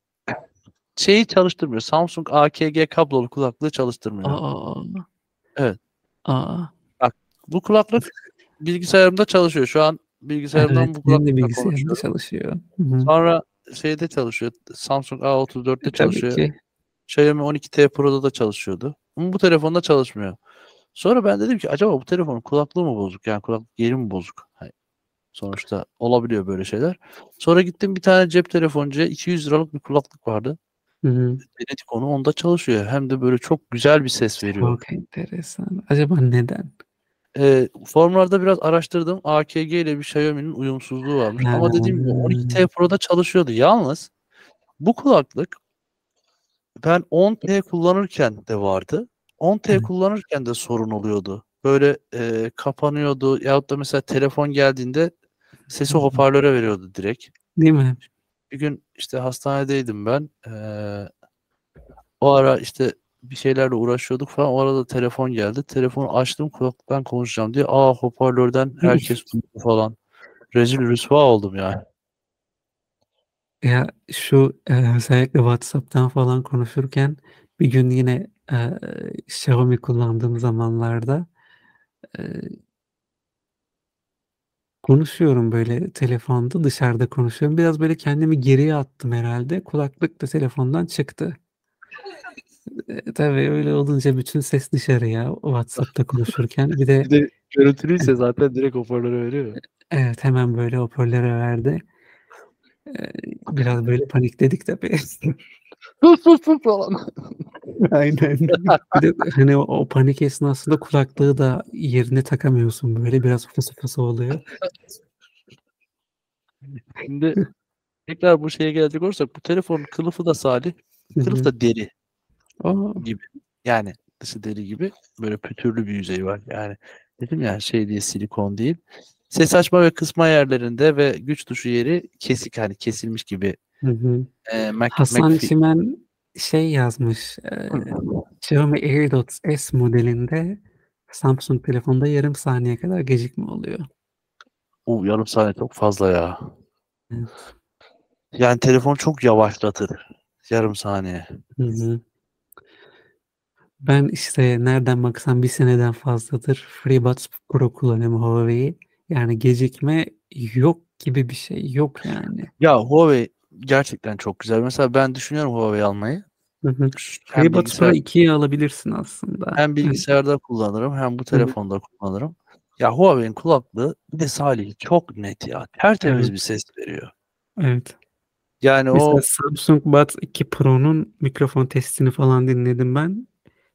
şeyi çalıştırmıyor. Samsung AKG kablolu kulaklığı çalıştırmıyor. aa Evet. aa Bu kulaklık bilgisayarımda çalışıyor. Şu an bilgisayarımdan evet bu kulaklıkla bilgisayarımda çalışıyor. Hı hı. Sonra şeyde çalışıyor. Samsung A34'te Tabii çalışıyor. ki. Xiaomi 12T Pro'da da çalışıyordu. Ama bu telefonda çalışmıyor. Sonra ben dedim ki acaba bu telefonun kulaklığı mı bozuk? Yani kulaklık yeri mi bozuk? Hani sonuçta olabiliyor böyle şeyler. Sonra gittim bir tane cep telefoncuya 200 liralık bir kulaklık vardı. Hı hı. Denedik onu onda çalışıyor. Hem de böyle çok güzel bir ses veriyor. Çok enteresan. Acaba neden? Ee, forumlarda biraz araştırdım. AKG ile bir Xiaomi'nin uyumsuzluğu varmış. Ama dediğim gibi 12T Pro'da çalışıyordu. Yalnız bu kulaklık ben 10T kullanırken de vardı. 10T Evet. kullanırken de sorun oluyordu. Böyle e, kapanıyordu. Yahut da mesela telefon geldiğinde sesi hoparlöre veriyordu direkt. Değil mi? Bir gün işte hastanedeydim ben. Ee, o ara işte bir şeylerle uğraşıyorduk falan. O arada telefon geldi. Telefonu açtım kulaklıktan konuşacağım diye. Aa hoparlörden herkes duydu falan. Rezil rüsva oldum yani. Ya şu e, özellikle WhatsApp'tan falan konuşurken bir gün yine e, Xiaomi kullandığım zamanlarda e, konuşuyorum böyle telefonda dışarıda konuşuyorum. Biraz böyle kendimi geriye attım herhalde. Kulaklık da telefondan çıktı. E, tabii öyle olunca bütün ses dışarıya WhatsApp'ta konuşurken. Bir de Bir de görüntülüyse zaten direkt hoparlöre veriyor. evet hemen böyle hoparlöre verdi. E, biraz böyle panikledik tabii. Sus sus sus falan. Aynen. Bir de hani o, o panik esnasında kulaklığı da yerine takamıyorsun böyle biraz fısı fısı oluyor. Şimdi tekrar bu şeye gelecek olursak bu telefonun kılıfı da Salih. Kılıf da deri Aa, gibi. Yani dışı deri gibi böyle pütürlü bir yüzey var. Yani dedim ya şey değil silikon değil. Ses açma ve kısma yerlerinde ve güç tuşu yeri kesik hani kesilmiş gibi. hı hı. E, Mac, Hasan McFi- Çimen şey yazmış. e, Xiaomi AirDots S modelinde Samsung telefonda yarım saniye kadar gecikme oluyor. Oo, yarım saniye çok fazla ya. Evet. Yani telefon çok yavaşlatır. Yarım saniye. Hı hı. Ben işte nereden baksan bir seneden fazladır FreeBuds Pro kullanıyorum Huawei'yi. Yani gecikme yok gibi bir şey yok yani. Ya Huawei gerçekten çok güzel. Mesela ben düşünüyorum Huawei almayı. Hı hı. Pro 2'yi alabilirsin aslında. hem bilgisayarda kullanırım hem bu telefonda kullanırım. Ya Huawei'nin kulaklığı bir de Salih çok net ya. Tertemiz Evet. bir ses veriyor. Evet. Yani Mesela o Samsung Buds 2 Pro'nun mikrofon testini falan dinledim ben.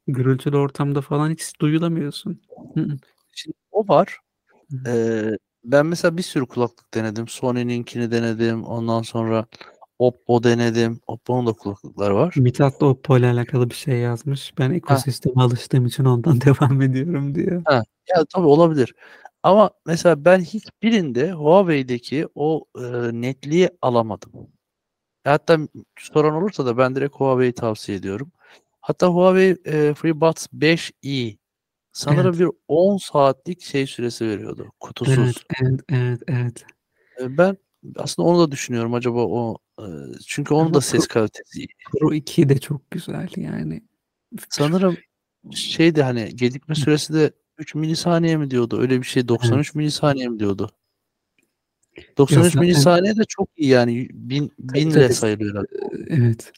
Gürültülü ortamda falan hiç duyulamıyorsun. Hı hı. şimdi o var. Hı. Ee, ben mesela bir sürü kulaklık denedim. Sony'ninkini denedim. Ondan sonra Oppo denedim. Oppo'nun da kulaklıklar var. Mithat da Oppo ile alakalı bir şey yazmış. Ben ekosisteme alıştığım için ondan devam ediyorum diyor. Ya tabii olabilir. Ama mesela ben hiçbirinde Huawei'deki o e, netliği alamadım. Hatta soran olursa da ben direkt Huawei'yi tavsiye ediyorum. Hatta Huawei e, FreeBuds 5i sanırım bir 10 saatlik şey süresi veriyordu. Kutusuz. Evet, evet, evet, evet. E, Ben aslında onu da düşünüyorum acaba o çünkü onun Ama da ses kalitesi iyi. Pro 2 de çok güzel yani. Sanırım şeydi hani gecikme süresi de 3 milisaniye mi diyordu? Öyle bir şey 93 milisaniye mi diyordu? 93 zaten- milisaniye de çok iyi yani. Bin, binle sayılıyor. Evet.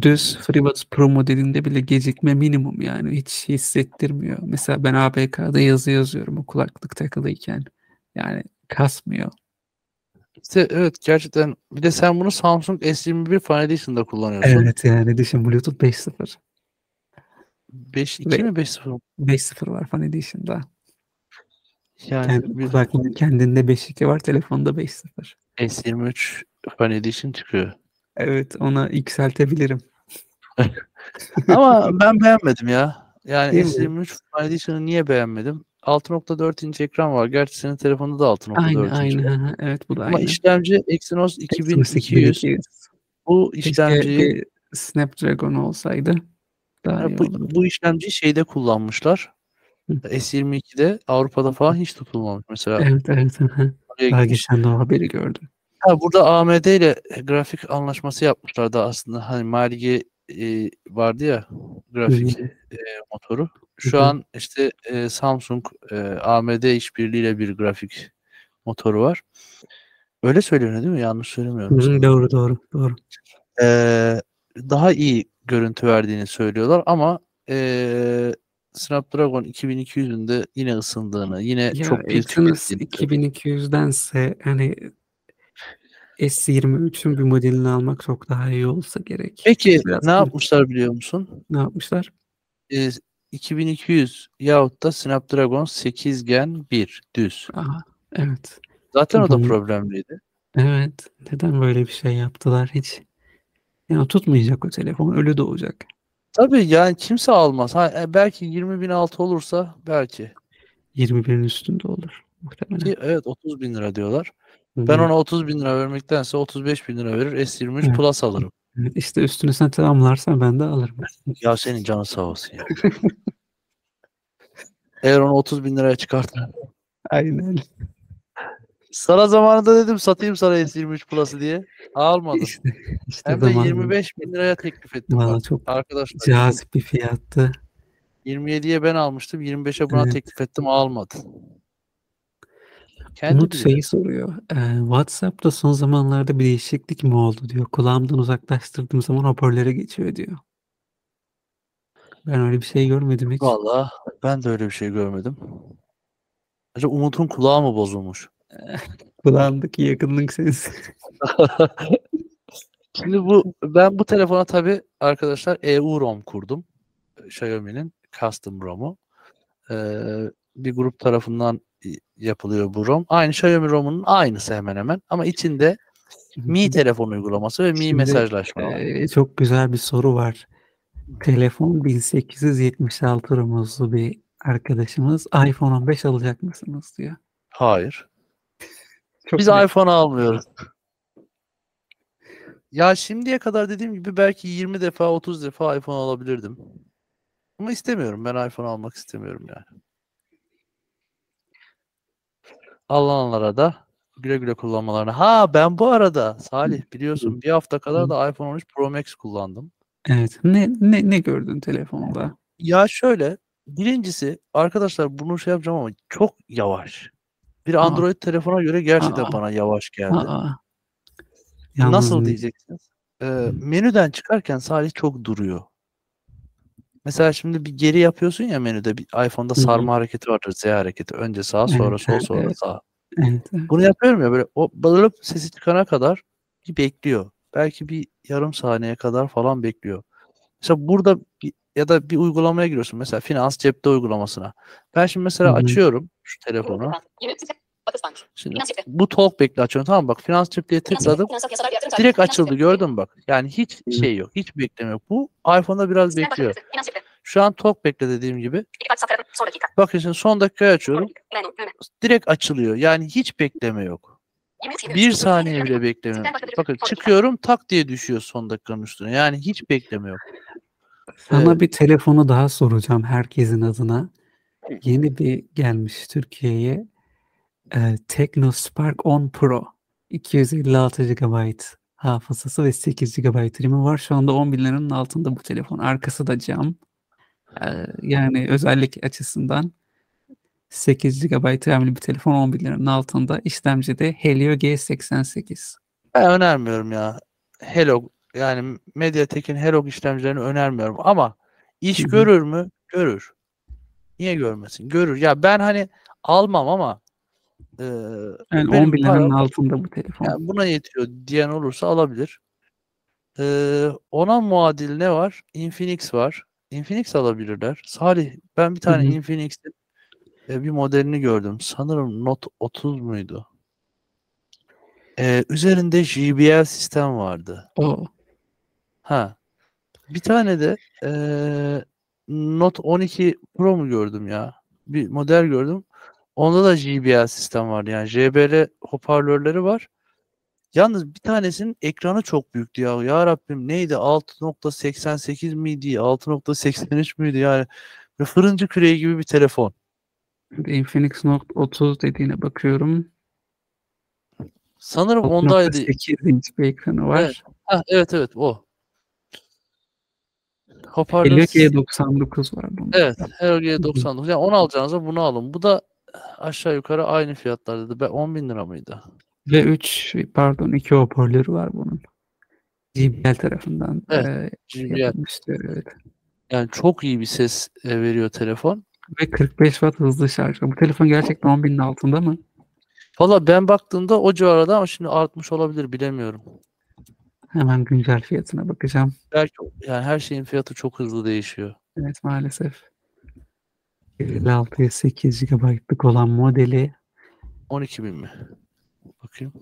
Düz FreeBuds Pro modelinde bile gecikme minimum yani hiç hissettirmiyor. Mesela ben ABK'da yazı yazıyorum o kulaklık takılıyken. Yani kasmıyor. İşte evet gerçekten bir de sen bunu Samsung S21 Fan Edition'da kullanıyorsun. Evet yani düşün Bluetooth 5.0. 5.2 Ve- mi 5.0 mı? 5.0 var Fan Edition'da. Yani Kendi, bir kulaklığın kendinde 5.2 var telefonda 5.0. S23 Fan Edition çıkıyor. Evet ona yükseltebilirim. Ama ben beğenmedim ya. Yani Değil mi? S23 Fan Edition'ı niye beğenmedim? 6.4 inç ekran var. Gerçi senin telefonda da 6.4 Aynı inç aynı. hı, Evet bu da Ama aynı. işlemci Exynos 2200. Bu bir Snapdragon olsaydı daha Ha, iyi bu, olurdu. bu işlemciyi şeyde kullanmışlar. Hı. S22'de Avrupa'da falan hiç tutulmamış. Mesela Evet evet. Daha geçen de o haberi gördüm. Ha, burada AMD ile grafik anlaşması yapmışlar da aslında. Hani Mali e, vardı ya grafik e, motoru. Şu an işte e, Samsung e, AMD işbirliğiyle bir grafik motoru var. Öyle söyleniyor değil mi? Yanlış söylemiyorum. Hı, doğru doğru doğru. Ee, daha iyi görüntü verdiğini söylüyorlar ama ee, Snapdragon 2200'ün de yine ısındığını, yine Ya çok pil tükettiğini 2200'dense hani S23'ün bir modelini almak çok daha iyi olsa gerek. Peki Biraz ne yapmışlar biliyor musun? Ne yapmışlar? Ee, 2200 yahut da Snapdragon 8 Gen 1 düz. Aha, evet. Zaten o da problemliydi. Evet. Neden böyle bir şey yaptılar hiç? Yani tutmayacak o telefon. Ölü doğacak. Tabii yani kimse almaz. Ha, e, belki 20 bin altı olursa belki. 21'in üstünde olur. Muhtemelen. Ki evet 30 bin lira diyorlar. Hı Ben ona 30 bin lira vermektense 35 bin lira verir S23 Evet. Plus alırım. İşte üstünü sen tamamlarsan ben de alırım. Ya senin canın sağ olsun ya. Eğer onu 30 bin liraya çıkartır. Aynen. Sana zamanında dedim satayım sana S23 Plus'ı diye. Almadın. İşte, işte Hem de zamanında 25 bin liraya teklif ettim. Valla çok Arkadaşlar cazip bir fiyattı. 27'ye ben almıştım. 25'e buna Evet. teklif ettim almadı. Kendi Umut şeyi soruyor. Ee, WhatsApp'ta son zamanlarda bir değişiklik mi oldu diyor. Kulağımdan uzaklaştırdığım zaman hoparlöre geçiyor diyor. Ben öyle bir şey görmedim hiç. Valla ben de öyle bir şey görmedim. Acaba Umut'un kulağı mı bozulmuş? Kulağımdaki yakınlık sensi. Şimdi bu ben bu telefona tabii arkadaşlar EU ROM kurdum. Xiaomi'nin custom ROM'u. Ee, bir grup tarafından yapılıyor bu ROM. Aynı Xiaomi ROM'un aynısı hemen hemen ama içinde Mi telefon uygulaması ve Mi Şimdi, mesajlaşma. Ee, çok güzel bir soru var. Telefon 1876 rumuzlu bir arkadaşımız iPhone 15 alacak mısınız diyor. Hayır. Çok Biz net. iPhone almıyoruz. Ya şimdiye kadar dediğim gibi belki 20 defa 30 defa iPhone alabilirdim. Ama istemiyorum. Ben iPhone almak istemiyorum yani. Alınanlara da güle güle kullanmalarına. Ha ben bu arada Salih biliyorsun bir hafta kadar da iPhone 13 Pro Max kullandım. Evet. Ne, ne, ne gördün telefonda? Ya şöyle birincisi arkadaşlar bunu şey yapacağım ama çok yavaş. Bir Aa. Android telefona göre gerçekten Aa. bana yavaş geldi. Aa. Nasıl diyeceksiniz? Ee, menüden çıkarken Salih çok duruyor. Mesela şimdi bir geri yapıyorsun ya menüde bir iPhone'da Hı hı. sarma hareketi vardır. Z hareketi. Önce sağ sonra sol sonra evet. sağ. Evet. Bunu yapıyorum ya böyle o balıp sesi çıkana kadar bir bekliyor. Belki bir yarım saniye kadar falan bekliyor. Mesela burada bir, ya da bir uygulamaya giriyorsun. Mesela finans cepte uygulamasına. Ben şimdi mesela Hı hı. açıyorum şu telefonu. Şimdi bu Talkback'le açıyorum. Tamam bak finans cep diye tıkladım. Direkt açıldı gördün mü bak. Yani hiç şey yok. Hiç bekleme yok. Bu iPhone'da biraz bekliyor. Şu an Talkback'le dediğim gibi. Bakın şimdi son dakikaya açıyorum. Direkt açılıyor. Yani hiç bekleme yok. 23, 23. Bir saniye bile bir Bakın çıkıyorum tak diye düşüyor son dakikanın üstüne. Yani hiç bekleme yok. Sana Evet. bir telefonu daha soracağım herkesin adına. Yeni bir gelmiş Türkiye'ye. Ee, Tecno Spark 10 Pro. 256 GB hafızası ve 8 GB RAM'i var. Şu anda 10 bin liranın altında bu telefon. Arkası da cam. Ee, yani özellik açısından 8 GB RAM'li bir telefon 10 bin liranın altında. İşlemci de Helio G88. Ben önermiyorum ya. Hello yani Mediatek'in Hello işlemcilerini önermiyorum ama iş Hı hı. görür mü? Görür. Niye görmesin? Görür. Ya ben hani almam ama e, Yani benim 10 bin liranın altında bu telefon. yani buna yetiyor diyen olursa alabilir. E, ona muadil ne var? Infinix var. Infinix alabilirler. Salih ben bir tane. Infinix'in e, bir modelini gördüm. Sanırım Note 30 muydu? E, üzerinde JBL sistem vardı. O. Ha. Bir tane de eee Note 12 Pro mu gördüm ya? Bir model gördüm. Onda da JBL sistem vardı. Yani JBL hoparlörleri var. Yalnız bir tanesinin ekranı çok büyüktü ya. Ya Rabbim neydi? 6.88 miydi? 6.83 müydü? Yani böyle fırıncı küreği gibi bir telefon. Infinix Note 30 dediğine bakıyorum. Sanırım ondaydı. 6.8 inç bir ekranı var. Evet. Ha, evet evet o. Hoparlör G99 var bunda. Evet, Hero G99. Yani onu alacağınıza bunu alın. Bu da aşağı yukarı aynı fiyatlar dedi. Ben 10 bin lira mıydı? Ve 3 pardon 2 hoparlörü var bunun. JBL tarafından Evet, eee, JBL. yapılmıştır. Evet. Yani çok iyi bir ses e, veriyor telefon. Ve 45 watt hızlı şarj. Bu telefon gerçekten 10 binin altında mı? Valla ben baktığımda o civarda ama şimdi artmış olabilir bilemiyorum. Hemen güncel fiyatına bakacağım. Belki yani her şeyin fiyatı çok hızlı değişiyor. Evet maalesef. 56'ya 8 GB'lık olan modeli 12 bin mi? Bakayım.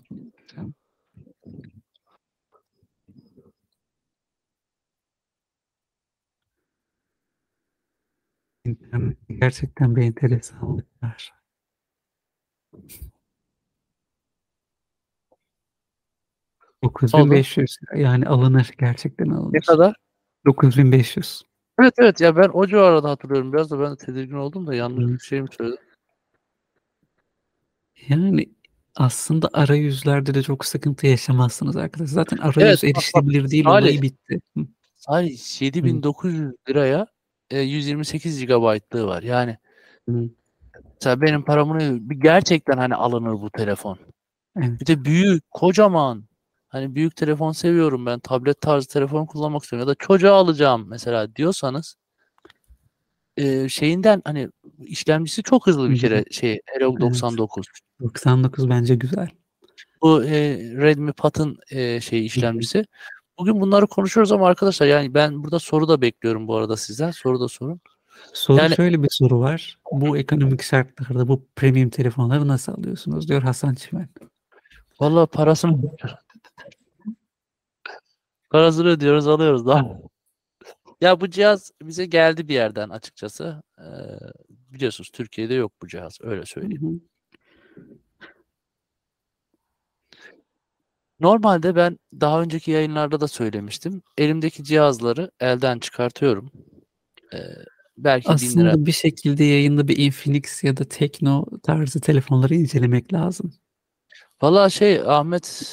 internet gerçekten bir enteresanlık var. ...9500 yani alınır gerçekten alınır. Ne kadar? 9500. Evet evet ya ben o civarda hatırlıyorum. Biraz da ben de tedirgin oldum da yanlış bir şey mi söyledim? Yani aslında arayüzlerde de çok sıkıntı yaşamazsınız arkadaşlar. Zaten arayüz bak, bak, erişilebilir değil Salih. olayı bitti. Hı. Sadece 7900 liraya e, 128 GB'lığı var. Yani Hı. mesela benim paramın gerçekten hani alınır bu telefon. Evet. Bir de büyük, kocaman. Hani büyük telefon seviyorum ben. Tablet tarzı telefon kullanmak istiyorum. Ya da çocuğa alacağım mesela diyorsanız e, şeyinden hani işlemcisi çok hızlı Hı bir kere şey Helio Evet. 99. 99 bence güzel. Bu e, Redmi Pat'ın e, şey işlemcisi. Bugün bunları konuşuyoruz ama arkadaşlar yani ben burada soru da bekliyorum bu arada sizden. Soru da sorun. Soru Yani- şöyle bir soru var. Bu ekonomik şartlarda bu premium telefonları nasıl alıyorsunuz diyor Hasan Çimen. Vallahi parasını parasını ödüyoruz alıyoruz da. Ya bu cihaz bize geldi bir yerden açıkçası. Ee, biliyorsunuz Türkiye'de yok bu cihaz öyle söyleyeyim. Normalde ben daha önceki yayınlarda da söylemiştim. Elimdeki cihazları elden çıkartıyorum. Ee, belki. Aslında bir şekilde yayında bir Infinix ya da Tekno tarzı telefonları incelemek lazım. Valla şey Ahmet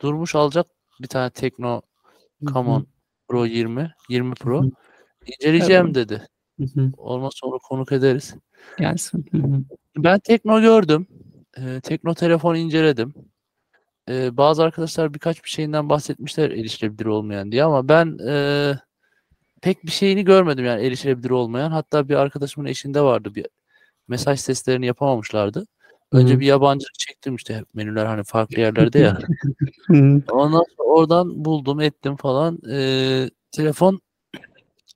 Durmuş alacak bir tane Tekno Hı. Camon Pro 20, 20 Pro. İnceleyeceğim Evet. dedi. Hı hı. Olmaz sonra konuk ederiz. Gelsin. Ben Tekno gördüm. Ee, Tekno telefon inceledim. Ee, bazı arkadaşlar birkaç bir şeyinden bahsetmişler erişilebilir olmayan diye ama ben e, pek bir şeyini görmedim yani erişilebilir olmayan. Hatta bir arkadaşımın eşinde vardı bir mesaj seslerini yapamamışlardı. Önce Hı. bir yabancı çektim işte menüler hani farklı yerlerde ya. Ondan sonra oradan buldum ettim falan. Ee, telefon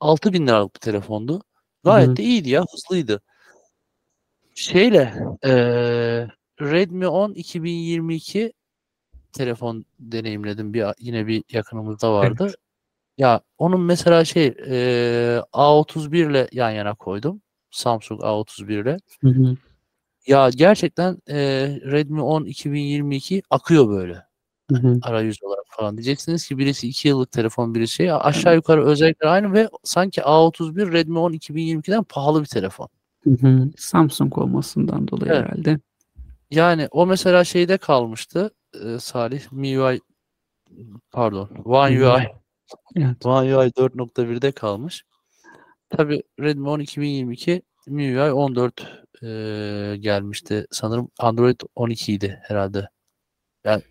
6000 liralık bir telefondu. Gayet Hı. de iyiydi ya hızlıydı. Şeyle eee, Redmi 10 2022 telefon deneyimledim. Bir yine bir yakınımızda vardı. Ya onun mesela şey eee, A31 ile yan yana koydum. Samsung A31 ile. Hı hı. Ya gerçekten eee, Redmi 10 2022 akıyor böyle Hı hı. arayüz olarak falan. Diyeceksiniz ki birisi 2 yıllık telefon birisi şey. Aşağı yukarı özellikler aynı ve sanki A31 Redmi 10 2022'den pahalı bir telefon. Hı hı. Samsung olmasından dolayı Evet. herhalde. Yani o mesela şeyde kalmıştı e, Salih MIUI pardon One Hı. UI Evet. One UI 4.1'de kalmış. Tabi Redmi 10 2022 MIUI 14 e, gelmişti. Sanırım Android 12 idi herhalde. Yani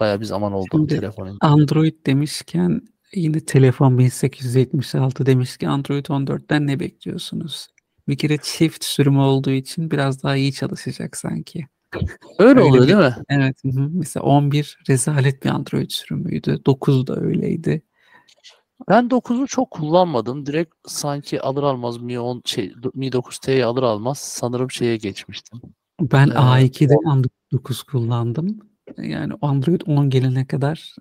bayağı bir zaman oldu Şimdi telefonun. Android demişken yine telefon 1876 demiş ki Android 14'ten ne bekliyorsunuz? Bir kere çift sürüm olduğu için biraz daha iyi çalışacak sanki. Öyle öyle oluyor bir- değil mi? Evet. hı. Mesela 11 rezalet bir Android sürümüydü. 9 da öyleydi. Ben 9'u çok kullanmadım. Direkt sanki alır almaz Mi 10 şey Mi 9T'yi alır almaz sanırım şeye geçmiştim. Ben Ee, A2'de Android 9 kullandım. Yani Android 10 gelene kadar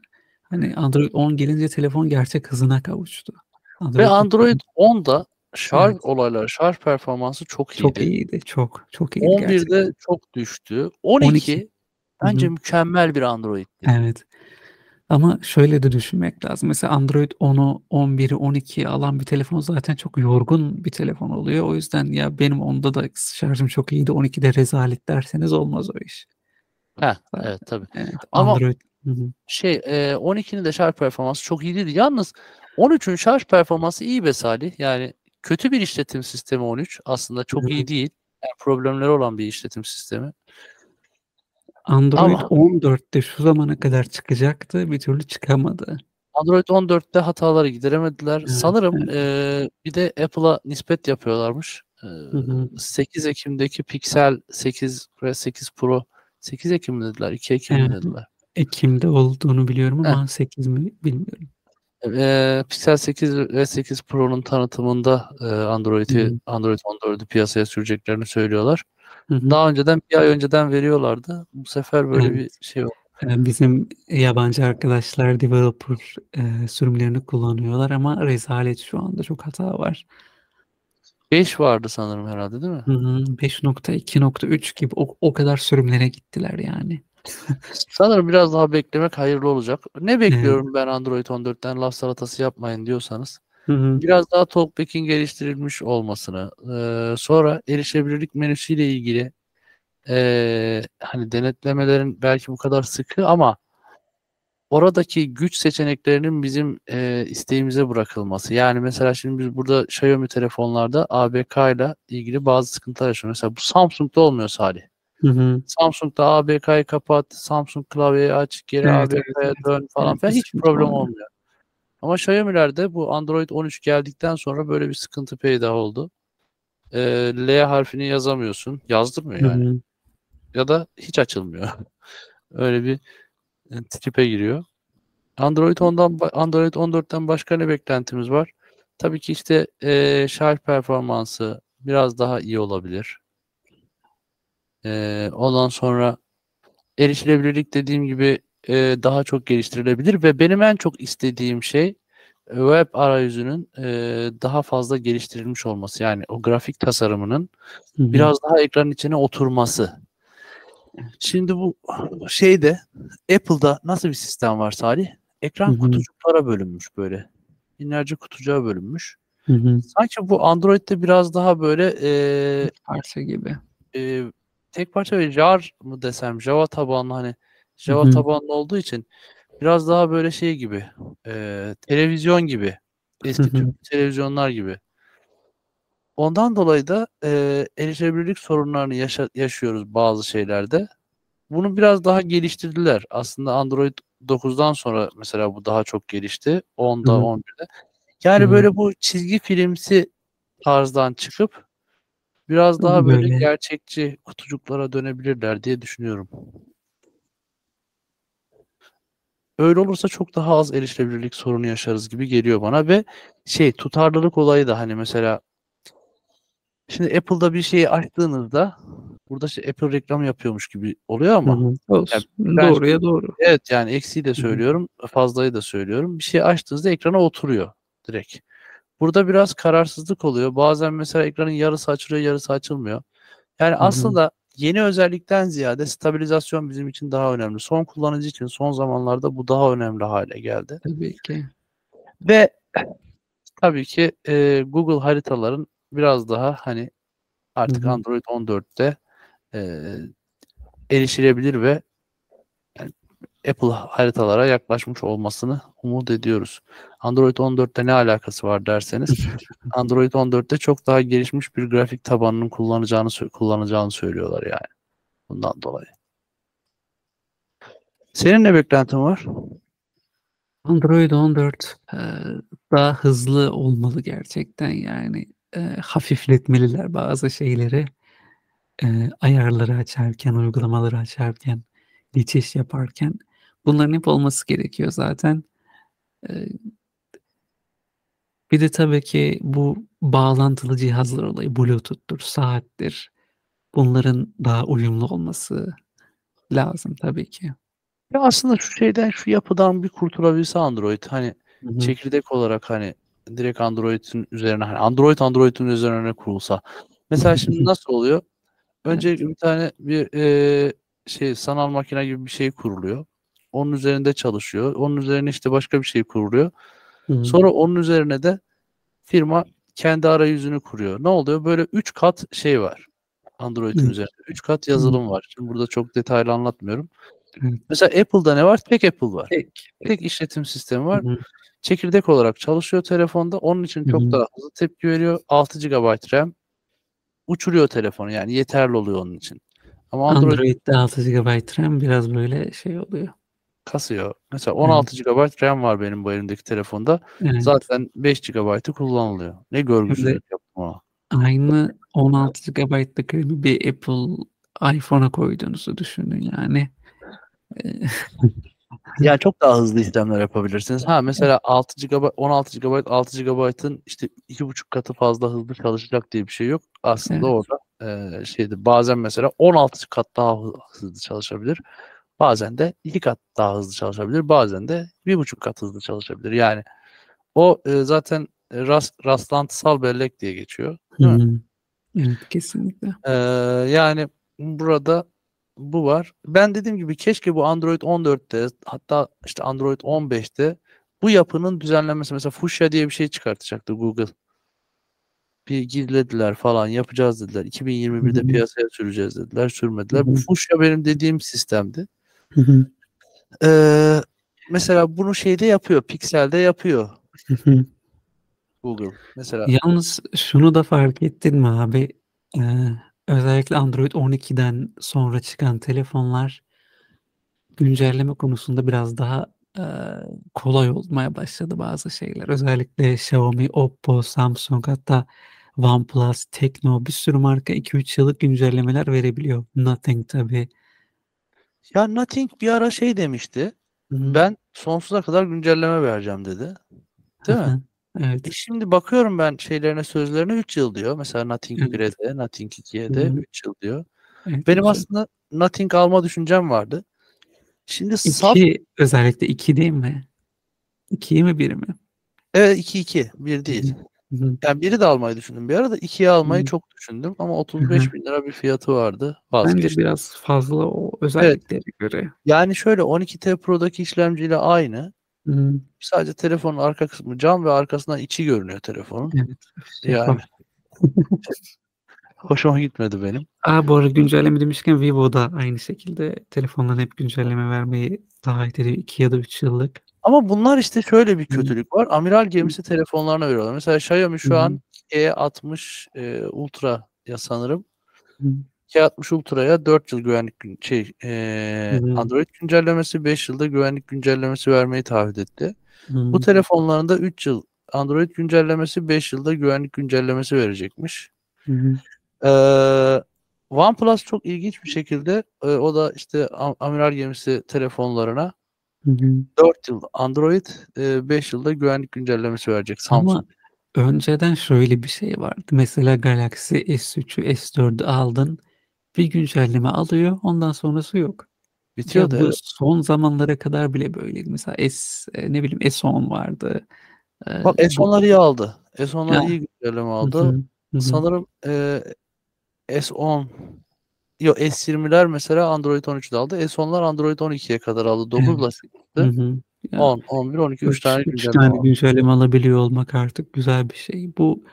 hani Android 10 gelince telefon gerçek hızına kavuştu. Ve Android 10'da şarj Evet. olayları, şarj performansı çok iyiydi. çok iyiydi. Çok çok iyiydi gerçekten. 11'de çok düştü. 12, 12. bence Hı hı. mükemmel bir Android'ti. Evet. Ama şöyle de düşünmek lazım. Mesela Android 10'u, 11'i, 12'yi alan bir telefon zaten çok yorgun bir telefon oluyor. O yüzden ya benim onda da şarjım çok iyiydi. 12'de rezalet derseniz olmaz o iş. Zaten. evet tabii. Evet. Ama- Android Hı hı. Şey e, 12'nin de şarj performansı çok iyi değildi. Yalnız 13'ün şarj performansı iyi be Salih. Yani kötü bir işletim sistemi 13. Aslında çok iyi değil. Yani problemleri olan bir işletim sistemi. Android Ama- 14'te şu zamana kadar çıkacaktı. Bir türlü çıkamadı. Android 14'te hataları gideremediler. Evet, Sanırım e, bir de Apple'a nispet yapıyorlarmış. E, hı. 8 Ekim'deki Pixel 8 ve 8 Pro 8 Ekim mi dediler? 2 Ekim mi Evet. dediler? Ekim'de olduğunu biliyorum ama 8 mi bilmiyorum. Eee, Pixel 8 ve 8 Pro'nun tanıtımında eee, Android'i Hı. Android 14'ü piyasaya süreceklerini söylüyorlar. Hı hı. Daha önceden bir ay önceden veriyorlardı. Bu sefer böyle Evet. bir şey oldu. Ee, Bizim yabancı arkadaşlar developer e, sürümlerini kullanıyorlar ama rezalet şu anda çok hata var. 5 vardı sanırım herhalde değil mi? Hı hı, 5.2.3 gibi o, o kadar sürümlere gittiler yani. Sanırım biraz daha beklemek hayırlı olacak. Ne bekliyorum ben Android 14'ten laf salatası yapmayın diyorsanız. Hı hı, Biraz daha TalkBack'in geliştirilmiş olmasını, eee, sonra erişebilirlik menüsüyle ilgili eee, hani denetlemelerin belki bu kadar sıkı ama oradaki güç seçeneklerinin bizim eee, isteğimize bırakılması. Yani mesela şimdi biz burada Xiaomi telefonlarda ABK ile ilgili bazı sıkıntılar yaşıyoruz. Mesela bu Samsung'da olmuyor Salih. hı hı. Samsung'da ABK'yı kapat, Samsung klavyeyi aç, geri Evet, ABK'ya evet, dön falan Evet, hiç problem olmuyor. Ama Xiaomi'lerde bu Android 13 geldikten sonra böyle bir sıkıntı peyda oldu. Ee, L harfini yazamıyorsun. Yazdırmıyor Hı yani. hı. Ya da hiç açılmıyor. Öyle bir e, tripe giriyor. Android 10'dan ba- Android 14'ten başka ne beklentimiz var? Tabii ki işte e, şarj performansı biraz daha iyi olabilir. E, ondan sonra erişilebilirlik dediğim gibi e, daha çok geliştirilebilir ve benim en çok istediğim şey e, web arayüzünün e, daha fazla geliştirilmiş olması. Yani o grafik tasarımının Hı hı. biraz daha ekranın içine oturması. Şimdi bu şeyde Apple'da nasıl bir sistem var Salih? Ekran Hı hı. kutucuklara bölünmüş böyle. Binlerce kutucuğa bölünmüş. Hı hı. Sanki bu Android'de biraz daha böyle e, Parça gibi. e, tek parça ve jar mı desem Java tabanlı hani Java Hı hı. tabanlı olduğu için biraz daha böyle şey gibi e, televizyon gibi eski Hı hı. tüplü televizyonlar gibi. Ondan dolayı da e, erişebilirlik sorunlarını yaşa- yaşıyoruz bazı şeylerde. Bunu biraz daha geliştirdiler. Aslında Android 9'dan sonra mesela bu daha çok gelişti. 10'da, Hı hı. 11'de. Yani Hı hı. böyle bu çizgi filmsi tarzdan çıkıp biraz daha böyle Böyle. gerçekçi kutucuklara dönebilirler diye düşünüyorum. Öyle olursa çok daha az erişilebilirlik sorunu yaşarız gibi geliyor bana ve şey tutarlılık olayı da hani mesela şimdi Apple'da bir şeyi açtığınızda burada şey Apple reklam yapıyormuş gibi oluyor Hı ama hı. Olsun. ben Doğruya doğru. evet yani eksiği de hı. söylüyorum, fazlayı da söylüyorum. Bir şey açtığınızda ekrana oturuyor direkt. Burada biraz kararsızlık oluyor. Bazen mesela ekranın yarısı açılıyor, yarısı açılmıyor. Yani Hı hı. aslında yeni özellikten ziyade stabilizasyon bizim için daha önemli. Son kullanıcı için son zamanlarda bu daha önemli hale geldi. Tabii ki. Ve tabii ki e, Google haritaların biraz daha hani artık hı. Android 14'te e, erişilebilir ve Apple haritalara yaklaşmış olmasını umut ediyoruz. Android 14'te ne alakası var derseniz Android 14'te çok daha gelişmiş bir grafik tabanının kullanacağını kullanacağını söylüyorlar yani. Bundan dolayı. Senin ne beklentin var? Android 14 e, daha hızlı olmalı gerçekten yani e, hafifletmeliler bazı şeyleri e, ayarları açarken uygulamaları açarken geçiş yaparken bunların hep olması gerekiyor zaten. E, bir de tabii ki bu bağlantılı cihazlar olayı Bluetooth'tur, saattir. Bunların daha uyumlu olması lazım tabii ki. Ya aslında şu şeyden şu yapıdan bir kurtulabilse Android hani Hı hı. çekirdek olarak hani direkt Android'in üzerine hani Android Android'in üzerine kurulsa. Mesela şimdi nasıl oluyor? Öncelikle bir tane bir e, şey sanal makine gibi bir şey kuruluyor. Onun üzerinde çalışıyor. Onun üzerine işte başka bir şey kuruluyor. Hı hı. Sonra onun üzerine de firma kendi arayüzünü kuruyor. Ne oluyor? Böyle 3 kat şey var. Android'in Evet. üzerinde. 3 kat yazılım var. Şimdi burada çok detaylı anlatmıyorum. Evet. Mesela Apple'da ne var? Tek Apple var. Tek. Tek işletim sistemi var. Hı hı. Çekirdek olarak çalışıyor telefonda. Onun için çok hı. daha hızlı tepki veriyor. 6 GB RAM uçuruyor telefonu. Yani yeterli oluyor onun için. Ama Android Android'de 6 GB RAM biraz böyle şey oluyor. Kasıyor. Mesela 16 GB RAM var benim bu elimdeki telefonda. Evet. Zaten 5 GB'ı kullanılıyor. Ne görgüsüzlük yaptım ona. Aynı 16 GB'lık RAM'i bir Apple iPhone'a koyduğunuzu düşünün yani. Ee, Yani çok daha hızlı işlemler yapabilirsiniz. Ha mesela 6 GB 16 GB 6 GB'ın işte 2,5 katı fazla hızlı çalışacak diye bir şey yok. Aslında Evet. orada eee şeydi bazen mesela 16 kat daha hı- hızlı çalışabilir. Bazen de 2 kat daha hızlı çalışabilir. Bazen de 1,5 kat hızlı çalışabilir. Yani o e, zaten e, rast, rastlantısal bellek diye geçiyor. Değil mi? hı. Evet kesinlikle. Ee, yani burada bu var. Ben dediğim gibi keşke bu Android 14'te hatta işte Android 15'te bu yapının düzenlenmesi mesela Fuchsia diye bir şey çıkartacaktı Google. Bir gizlediler falan yapacağız dediler. 2021'de Hı hı. piyasaya süreceğiz dediler. Sürmediler. Bu Hı hı. Fuchsia benim dediğim sistemdi. Hı hı. Ee, mesela bunu şeyde yapıyor. Pixel'de yapıyor Hı hı. Google. Mesela Yalnız şunu da fark ettin mi abi? Ee, özellikle Android 12'den sonra çıkan telefonlar güncelleme konusunda biraz daha e, kolay olmaya başladı bazı şeyler. Özellikle Xiaomi, Oppo, Samsung hatta OnePlus, Tekno bir sürü marka 2-3 yıllık güncellemeler verebiliyor. Nothing tabii. Ya Nothing bir ara şey demişti. Hı hı. Ben sonsuza kadar güncelleme vereceğim dedi. Değil mi? Evet. E şimdi bakıyorum ben şeylerine sözlerine 3 yıl diyor. Mesela Nothing Evet. 1'e de Nothing 2'ye de Hı hı. 3 yıl diyor. evet Benim güzel. aslında Nothing alma düşüncem vardı. Şimdi İki, özellikle 2 değil mi? 2'yi mi 1'i mi? evet 2 2 1 değil. Hı hı. Yani biri de almayı düşündüm. Bir arada 2'yi almayı Hı. çok düşündüm ama 35 bin lira bir fiyatı vardı. Bence Vazgeçtim. biraz fazla o özelliklere göre. Yani şöyle 12T Pro'daki işlemciyle aynı. Hı, Sadece telefonun arka kısmı cam ve arkasından içi görünüyor telefonun. evet. Yani Şeffaf. hoşuma gitmedi benim. Aa, bu arada güncelleme demişken Vivo da aynı şekilde telefonların hep güncelleme vermeyi taahhüt ediyor. 2 ya da 3 yıllık. Ama bunlar işte şöyle bir kötülük var. Amiral gemisi telefonlarına veriyorlar. Mesela Xiaomi şu an E60 e, Ultra ya sanırım. Hı. E60 Ultra'ya 4 yıl güvenlik şey e. Android güncellemesi 5 yılda güvenlik güncellemesi vermeyi taahhüt etti. Bu telefonlarında 3 yıl Android güncellemesi 5 yılda güvenlik güncellemesi verecekmiş. Hı hı. Ee, OnePlus çok ilginç bir şekilde e, o da işte am- amiral gemisi telefonlarına Hı hı. 4 yıl Android, 5 yılda güvenlik güncellemesi verecek Samsung. Ama önceden şöyle bir şey vardı. Mesela Galaxy S3'ü, S4'ü aldın. Bir güncelleme alıyor. Ondan sonrası yok. Ya Bitiyordu bu son zamanlara kadar bile böyleydi. Mesela S, e, ne bileyim S10 vardı. Ee, Bak bu- S10'lar iyi aldı. S10'lar Ya. iyi güncelleme aldı. hı hı. Sanırım e, S10 Yok S20'ler mesela Android 13'de aldı. S10'lar Android 12'ye kadar aldı. 9 Evet. ile Hı hı. Ya, 10, 11, 12 3 üç- tane güncelleme tane güncelleme alabiliyor olmak artık güzel bir şey. Bu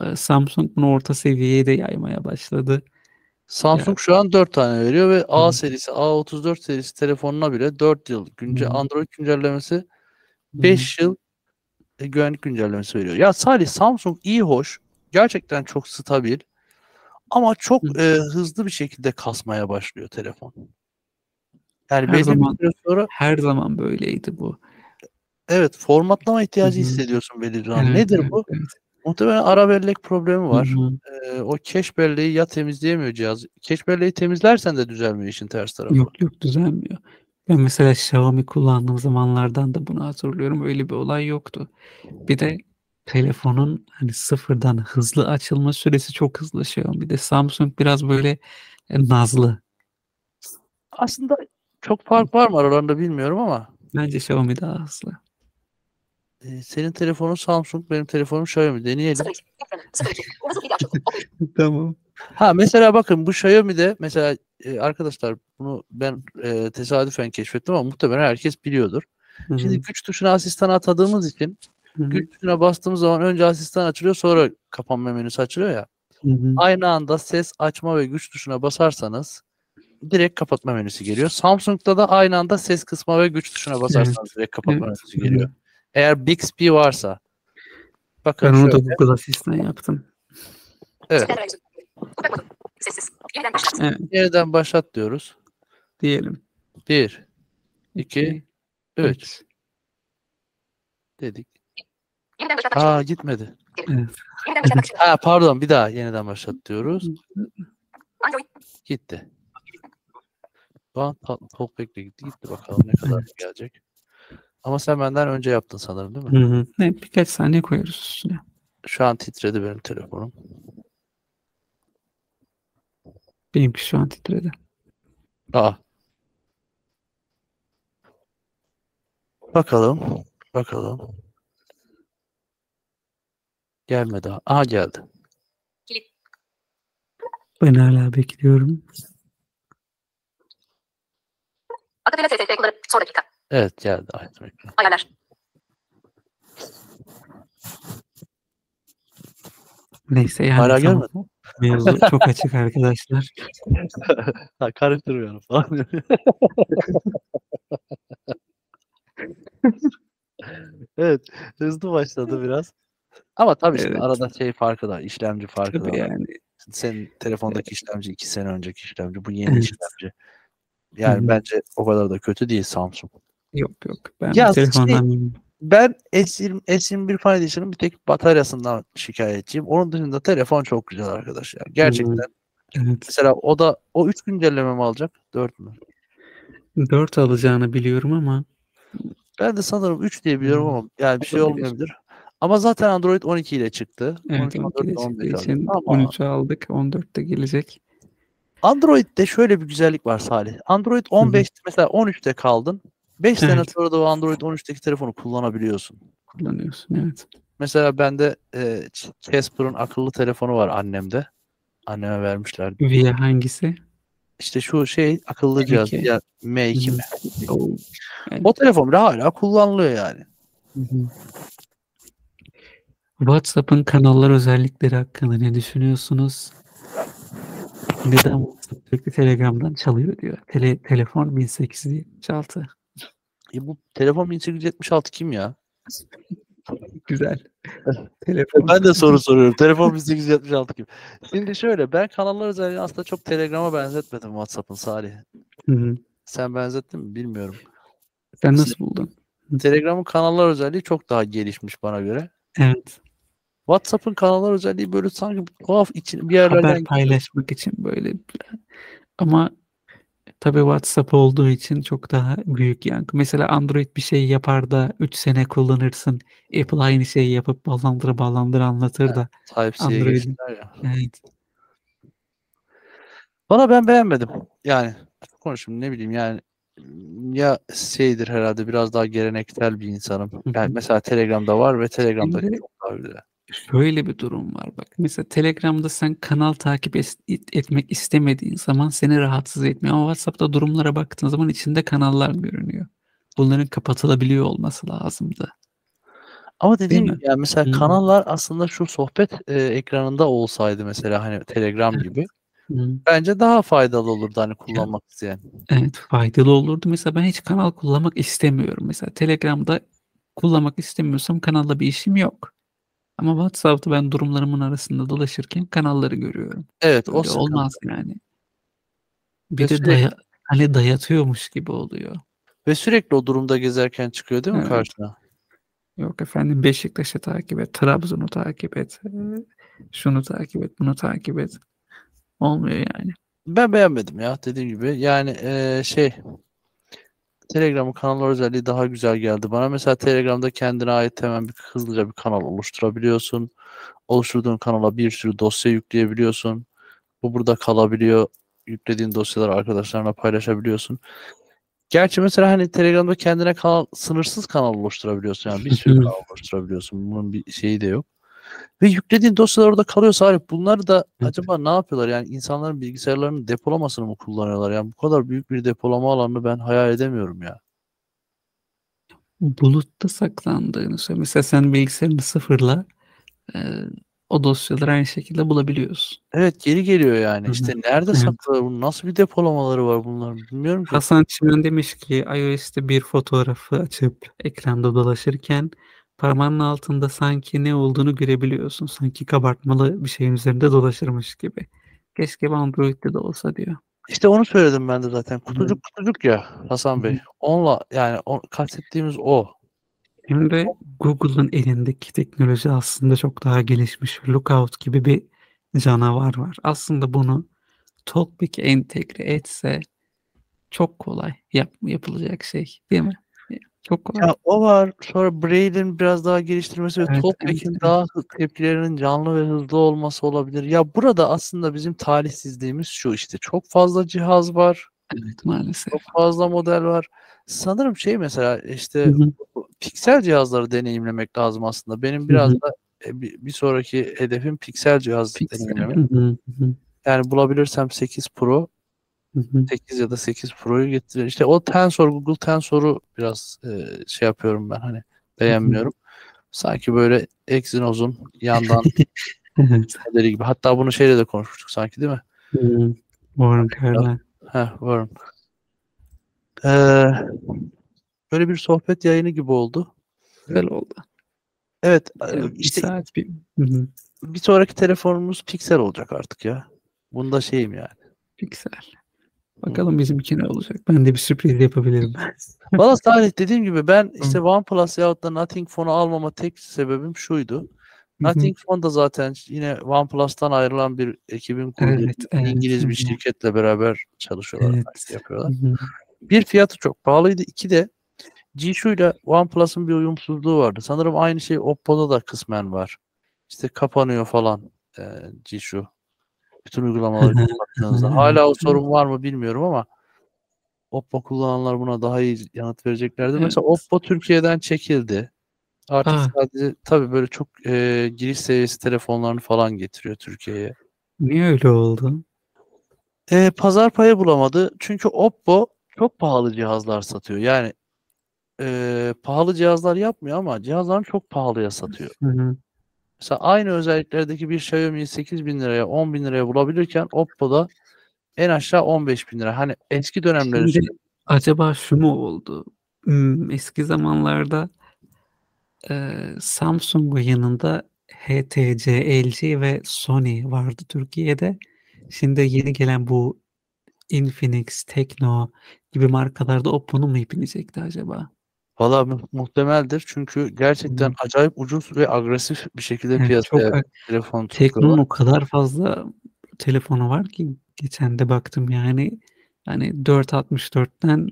e, Samsung bunu orta seviyeye de yaymaya başladı. Samsung şu an 4 tane veriyor ve A Hı. serisi, A34 serisi telefonuna bile 4 yıl günce Hı. Android güncellemesi 5 yıl e, güvenlik güncellemesi veriyor. Ya Salih Samsung iyi hoş. Gerçekten çok stabil. Ama çok Hı. e, hızlı bir şekilde kasmaya başlıyor telefon. Yani Her zaman- sonra Her zaman böyleydi bu. evet formatlama ihtiyacı Hı hı. hissediyorsun belli bir an. Evet, Nedir evet, bu? evet. Muhtemelen ara bellek problemi var. Hı hı. E, o cache belleği ya temizleyemiyor cihaz. Cache belleği temizlersen de düzelmiyor işin ters tarafı. Yok yok düzelmiyor. Ben mesela Xiaomi kullandığım zamanlardan da bunu hatırlıyorum. Öyle bir olay yoktu. Bir de telefonun hani sıfırdan hızlı açılma süresi çok hızlı Xiaomi. Bir de Samsung biraz böyle e, nazlı. Aslında çok fark var mı aralarında bilmiyorum ama Bence Xiaomi daha hızlı. e, senin telefonun Samsung, benim telefonum Xiaomi. Deneyelim. 02. Ekranı 02. Hızlı video açık. Okuyuş. Tamam. Ha mesela bakın bu Xiaomi'de mesela e, arkadaşlar bunu ben e, tesadüfen keşfettim ama muhtemelen herkes biliyordur. Hı hı. Şimdi güç tuşuna asistan atadığımız için Güç tuşuna bastığımız zaman önce asistan açılıyor sonra kapanma menüsü açılıyor ya. Hı hı. Aynı anda ses açma ve güç tuşuna basarsanız direkt kapatma menüsü geliyor. Samsung'da da aynı anda ses kısma ve güç tuşuna basarsanız direkt kapatma Evet. menüsü geliyor. Eğer Bixby varsa bakın Ben onu da şöyle, Google Asistan yaptım. evet. Sessiz. Yeniden başlat. Evet. yeniden başlat diyoruz. Diyelim. 1 2 İki, 3 dedik. Aa gitmedi. Yeniden başlat. Ha pardon bir daha yeniden başlat diyoruz. Android. Gitti. Şu an ta- Talkback'le gitti. Gitti bakalım ne kadar gelecek. Ama sen benden önce yaptın sanırım değil mi? Hı hı. Ne, birkaç saniye koyarız üstüne. Şu an titredi benim telefonum. Benimki şu an titredi. Aa. Bakalım. Bakalım. Gelmedi. Aha geldi. Ben hala bekliyorum. Akabele TTT kullanıp son dakika. Evet geldi. Aynen. Ayarlar. Neyse yani Hala tamam. gelmedi. Mevzu çok açık arkadaşlar. Ha, karıştırmıyorum falan. evet. Hızlı başladı biraz. Ama tabii şimdi Evet. arada şey farkı da, işlemci farkı da. Tabii var. yani. Senin telefondaki işlemci iki sene önceki işlemci. Bu yeni Evet. işlemci. Yani Hı bence o kadar da kötü değil Samsung. Yok yok. Ben Ya telefondan şey-. Ben S20, S21 Fan Edition'ın bir tek bataryasından şikayetçiyim. Onun dışında telefon çok güzel arkadaşlar. Gerçekten. Evet. Mesela o da o 3 güncelleme mi alacak? 4 mü? 4 alacağını biliyorum ama Ben de sanırım 3 diye biliyorum ama yani bir şey olmayabilir. Ama zaten Android 12 ile çıktı. evet 12, 12 ile 14, çıktığı 15 için aldık. Ama 13'ü aldık. 14 de gelecek. Android'de şöyle bir güzellik var Salih. Android 15 mesela 13'te kaldın. 5 sene Evet. sonra da o Android 13'teki telefonu kullanabiliyorsun. Kullanıyorsun evet. Mesela bende e, Casper'ın akıllı telefonu var annemde. Anneme vermişler. Via hangisi? İşte şu şey akıllı cihaz. M2. Ya, M2 Hı. mi? Yani- O telefon bile hala kullanılıyor yani. Hı hı. WhatsApp'ın kanallar özellikleri hakkında ne düşünüyorsunuz? Neden WhatsApp sürekli Telegram'dan çalıyor diyor. Tele, telefon 1876. E bu telefon 1876 kim ya? Güzel. telefon. Ben de soru soruyorum. Telefon 1876 kim? Şimdi şöyle ben kanallar özelliğini aslında çok Telegram'a benzetmedim WhatsApp'ın Salih. Hı hı. Sen benzettin mi bilmiyorum. Sen nasıl buldun? Telegram'ın kanallar özelliği çok daha gelişmiş bana göre. Evet. WhatsApp'ın kanallar özelliği böyle sanki tuhaf için bir yerlerden Haber paylaşmak için böyle. Ama tabii WhatsApp olduğu için çok daha büyük yankı. Mesela Android bir şey yapar da 3 sene kullanırsın. Apple aynı şeyi yapıp bağlandıra bağlandıra anlatır da. Android'in-. Evet. Valla ben beğenmedim. Yani konuşayım ne bileyim yani ya şeydir herhalde biraz daha geleneksel bir insanım. Yani mesela Telegram'da var ve Telegram'da Şimdi- çok daha güzel. Şöyle bir durum var bak. Mesela Telegram'da sen kanal takip et- etmek istemediğin zaman seni rahatsız etmiyor. Ama WhatsApp'ta durumlara baktığın zaman içinde kanallar görünüyor. Bunların kapatılabiliyor olması lazımdı. Ama dediğim gibi yani mesela Hı. kanallar aslında şu sohbet e, ekranında olsaydı mesela hani Telegram gibi Hı. Bence daha faydalı olurdu hani kullanmak isteyen. Evet faydalı olurdu. Mesela ben hiç kanal kullanmak istemiyorum. Mesela Telegram'da kullanmak istemiyorsam kanalla bir işim yok. Ama WhatsApp'ta ben durumlarımın arasında dolaşırken kanalları görüyorum. Evet o Öyle sıkıntı. olmaz yani. Bir Ve de sürekli- daya, hani dayatıyormuş gibi oluyor. Ve sürekli o durumda gezerken çıkıyor değil mi Evet. karşına? Yok efendim Beşiktaş'ı takip et, Trabzon'u takip et, e, şunu takip et, bunu takip et. Olmuyor yani. Ben beğenmedim ya dediğim gibi. Yani eee, şey Telegram'ın kanallar özelliği daha güzel geldi bana. Mesela Telegram'da kendine ait hemen bir hızlıca bir kanal oluşturabiliyorsun. Oluşturduğun kanala bir sürü dosya yükleyebiliyorsun. Bu burada kalabiliyor. Yüklediğin dosyaları arkadaşlarına paylaşabiliyorsun. Gerçi mesela hani Telegram'da kendine kanal, sınırsız kanal oluşturabiliyorsun. Yani bir sürü kanal oluşturabiliyorsun. Bunun bir şeyi de yok. Ve yüklediğin dosyalar orada kalıyorsa Arif bunları da acaba ne yapıyorlar? Yani insanların bilgisayarlarının depolamasını mı kullanıyorlar? Yani bu kadar büyük bir depolama alanını ben hayal edemiyorum ya. Bulutta saklandığını söyle. Mesela sen bilgisayarını sıfırla e, o dosyaları aynı şekilde bulabiliyorsun. Evet geri geliyor yani. Hı hı. İşte nerede saklıyorlar bunu? Nasıl bir depolamaları var bunların? Bilmiyorum ki. Hasan Çimen demiş ki iOS'te bir fotoğrafı açıp ekranda dolaşırken parmağının altında sanki ne olduğunu görebiliyorsun. Sanki kabartmalı bir şeyin üzerinde dolaşırmış gibi. Keşke Android'de de olsa diyor. İşte onu söyledim ben de zaten. Hı. Kutucuk kutucuk ya Hasan Bey. hı. Onunla yani o, kastettiğimiz o. De Google'ın elindeki teknoloji aslında çok daha gelişmiş. Lookout gibi bir canavar var. Aslında bunu TalkBack'e entegre etse çok kolay yap, yapılacak şey değil mi? Çok kolay. Ya o var. Sonra Braille'in biraz daha geliştirmesi ve Evet, Talkback'in evet, daha tepkilerinin canlı ve hızlı olması olabilir. Ya burada aslında bizim talihsizliğimiz şu işte. Çok fazla cihaz var. Evet maalesef. Çok fazla model var. Sanırım şey mesela işte Hı hı. bu piksel cihazları deneyimlemek lazım aslında. Benim biraz hı. da e, bir, bir sonraki hedefim piksel cihaz deneyimlemek. Yani bulabilirsem 8 Pro, hı, hı. 8 ya da 8 Pro'yu getirir. İşte o Tensor, Google Tensor'u biraz e, şey yapıyorum ben hani beğenmiyorum. Sanki böyle Exynos'un yandan modeli gibi. Hatta bunu şeyle de konuşmuştuk sanki değil mi? Hı. Warren Carlyle. Heh, varım. Ee, böyle bir sohbet yayını gibi oldu. Güzel oldu. Evet, Evet, bir işte saat bir. Hı hı. bir sonraki telefonumuz Pixel olacak artık ya. Bunda şeyim yani. Piksel. Bakalım bizimki ne olacak. Ben de bir sürpriz yapabilirim. Valla Salih dediğim gibi ben işte OnePlus yahut da Nothing Phone'u almama tek sebebim şuydu. Nothing Phone da zaten yine OnePlus'tan ayrılan bir ekibin kurduğu Evet, evet. İngiliz bir şirketle beraber çalışıyorlar, Evet. yapıyorlar. Hı hı. Bir fiyatı çok pahalıydı. İki de G-Shoe ile OnePlus'ın bir uyumsuzluğu vardı. Sanırım aynı şey Oppo'da da kısmen var. İşte kapanıyor falan e, G-Shoe. Bütün uygulamaları hı. Hala o sorun var mı bilmiyorum ama Oppo kullananlar buna daha iyi yanıt vereceklerdi. Mesela Evet. Oppo Türkiye'den çekildi. Artık Aa. sadece tabii böyle çok e, giriş seviyesi telefonlarını falan getiriyor Türkiye'ye. Niye öyle oldu? E, pazar payı bulamadı. Çünkü Oppo çok pahalı cihazlar satıyor. Yani e, pahalı cihazlar yapmıyor ama cihazlarını çok pahalıya satıyor. Hı hı. Mesela aynı özelliklerdeki bir Xiaomi'yi 8 bin liraya 10 bin liraya bulabilirken Oppo'da en aşağı 15 bin lira. Hani eski dönemleri Şimdi acaba şu mu oldu? Hmm, eski zamanlarda e, Samsung'un yanında HTC, LG ve Sony vardı Türkiye'de. Şimdi yeni gelen bu Infinix, Tekno gibi markalarda Oppo'nun mu ipinecekti acaba? Valla mu- muhtemeldir. Çünkü gerçekten Hmm. acayip ucuz ve agresif bir şekilde Evet, piyasaya ag- telefon Tekno'nun o kadar fazla telefonu var ki geçen de baktım yani hani 464'ten